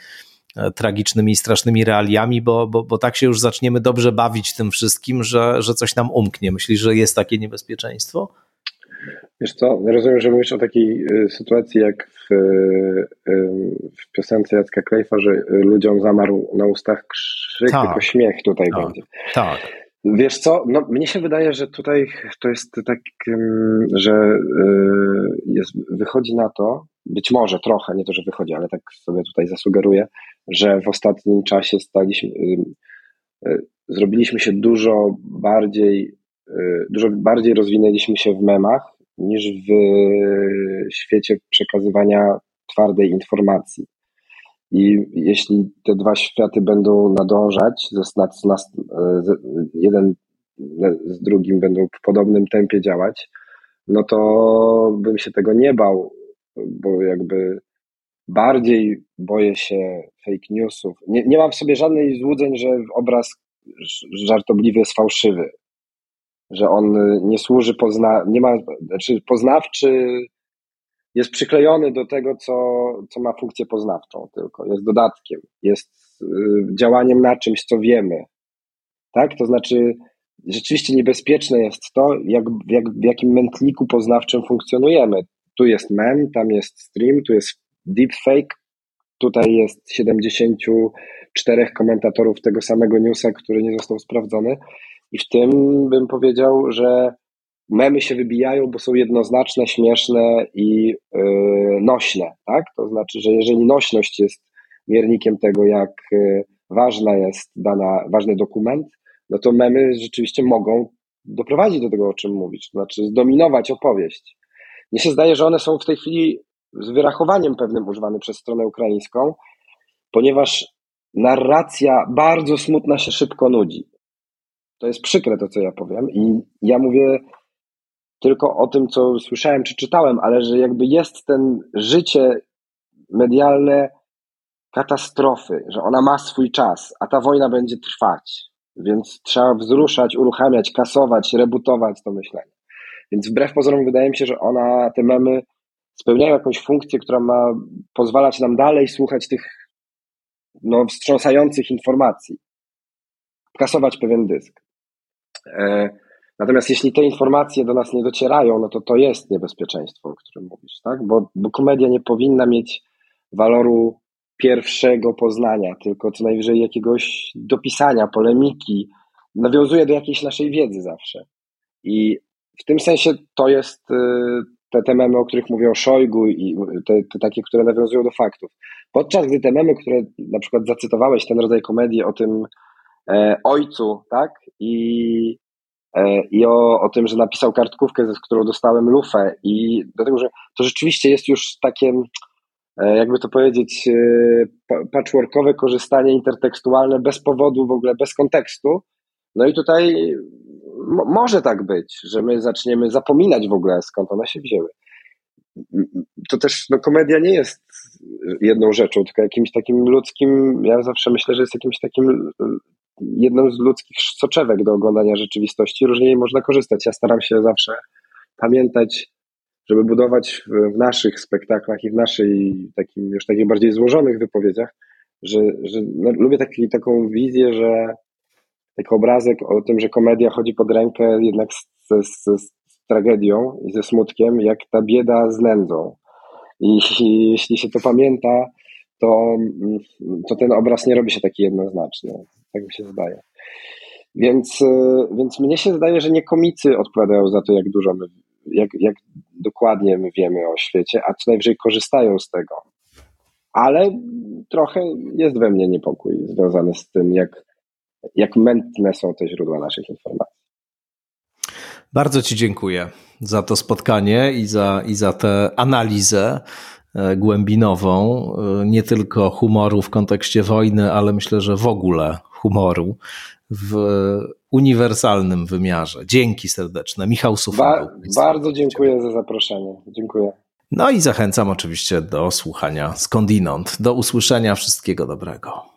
A: tragicznymi i strasznymi realiami, bo, bo, bo tak się już zaczniemy dobrze bawić tym wszystkim, że, że coś nam umknie. Myślisz, że jest takie niebezpieczeństwo?
B: Wiesz co, rozumiem, że mówisz o takiej e, sytuacji jak w, e, w piosence Jacka Klejfa, że ludziom zamarł na ustach krzyk, tak. tylko śmiech tutaj tak. będzie.
A: Tak.
B: Wiesz co, no mnie się wydaje, że tutaj to jest tak, że jest, wychodzi na to, być może trochę, nie to, że wychodzi, ale tak sobie tutaj zasugeruję, że w ostatnim czasie staliśmy, y, y, zrobiliśmy się dużo bardziej, y, dużo bardziej rozwinęliśmy się w memach niż w świecie przekazywania twardej informacji. I jeśli te dwa światy będą nadążać, jeden z drugim będą w podobnym tempie działać, no to bym się tego nie bał, bo jakby bardziej boję się fake newsów. Nie, nie mam w sobie żadnych złudzeń, że obraz żartobliwy jest fałszywy, że on nie służy pozna, nie ma, znaczy poznawczy jest przyklejony do tego, co, co ma funkcję poznawczą tylko, jest dodatkiem, jest y, działaniem na czymś, co wiemy. Tak? To znaczy, rzeczywiście niebezpieczne jest to, jak, jak, w jakim mętliku poznawczym funkcjonujemy. Tu jest mem, tam jest stream, tu jest deepfake, tutaj jest 74 komentatorów tego samego newsa, który nie został sprawdzony. I w tym bym powiedział, że memy się wybijają, bo są jednoznaczne, śmieszne i yy, nośne. Tak? To znaczy, że jeżeli nośność jest miernikiem tego, jak yy, ważna jest dana, ważny dokument, no to memy rzeczywiście mogą doprowadzić do tego, o czym mówisz, to znaczy zdominować opowieść. Mnie się zdaje, że one są w tej chwili z wyrachowaniem pewnym używane przez stronę ukraińską, ponieważ narracja bardzo smutna się szybko nudzi. To jest przykre to, co ja powiem i ja mówię tylko o tym, co słyszałem czy czytałem, ale że jakby jest ten życie medialne katastrofy, że ona ma swój czas, a ta wojna będzie trwać. Więc trzeba wzruszać, uruchamiać, kasować, rebutować to myślenie. Więc wbrew pozorom wydaje mi się, że ona, te memy spełniają jakąś funkcję, która ma pozwalać nam dalej słuchać tych no, wstrząsających informacji. Kasować pewien dysk. E, natomiast jeśli te informacje do nas nie docierają, no to to jest niebezpieczeństwo, o którym mówisz, tak? Bo, bo komedia nie powinna mieć waloru pierwszego poznania, tylko co najwyżej jakiegoś dopisania, polemiki. Nawiązuje do jakiejś naszej wiedzy zawsze. I w tym sensie to jest y, te, te memy, o których mówię o Szojgu i te, te takie, które nawiązują do faktów. Podczas gdy te memy, które na przykład zacytowałeś, ten rodzaj komedii o tym e, ojcu, tak? I, e, i o, o tym, że napisał kartkówkę, z którą dostałem lufę i dlatego, że to rzeczywiście jest już takie E, jakby to powiedzieć, e, patchworkowe korzystanie intertekstualne bez powodu, w ogóle bez kontekstu. No i tutaj może tak być, że my zaczniemy zapominać w ogóle skąd one się wzięły. To też no, komedia nie jest jedną rzeczą, tylko jakimś takim ludzkim, ja zawsze myślę, że jest jakimś takim jedną z ludzkich soczewek do oglądania rzeczywistości. Różnie jej można korzystać. Ja staram się zawsze pamiętać żeby budować w, w naszych spektaklach i w naszej takim już takich bardziej złożonych wypowiedziach, że, że no, lubię taki, taką wizję, że taki obrazek o tym, że komedia chodzi pod rękę jednak z, z, z tragedią i ze smutkiem, jak ta bieda z nędzą. I, I, jeśli się to pamięta, to, to ten obraz nie robi się taki jednoznaczny. Tak mi się zdaje. Więc, więc mnie się zdaje, że nie komicy odpowiadają za to, jak dużo my jak, jak dokładnie my wiemy o świecie, a co najwyżej korzystają z tego. Ale trochę jest we mnie niepokój związany z tym, jak, jak mętne są te źródła naszych informacji.
A: Bardzo Ci dziękuję za to spotkanie i za, i za tę analizę e, głębinową, e, nie tylko humoru w kontekście wojny, ale myślę, że w ogóle humoru w uniwersalnym wymiarze. Dzięki serdeczne. Michał Sufa.
B: Ba bardzo dziękuję za zaproszenie. Dziękuję.
A: No i zachęcam oczywiście do słuchania skądinąd. Do usłyszenia. Wszystkiego dobrego.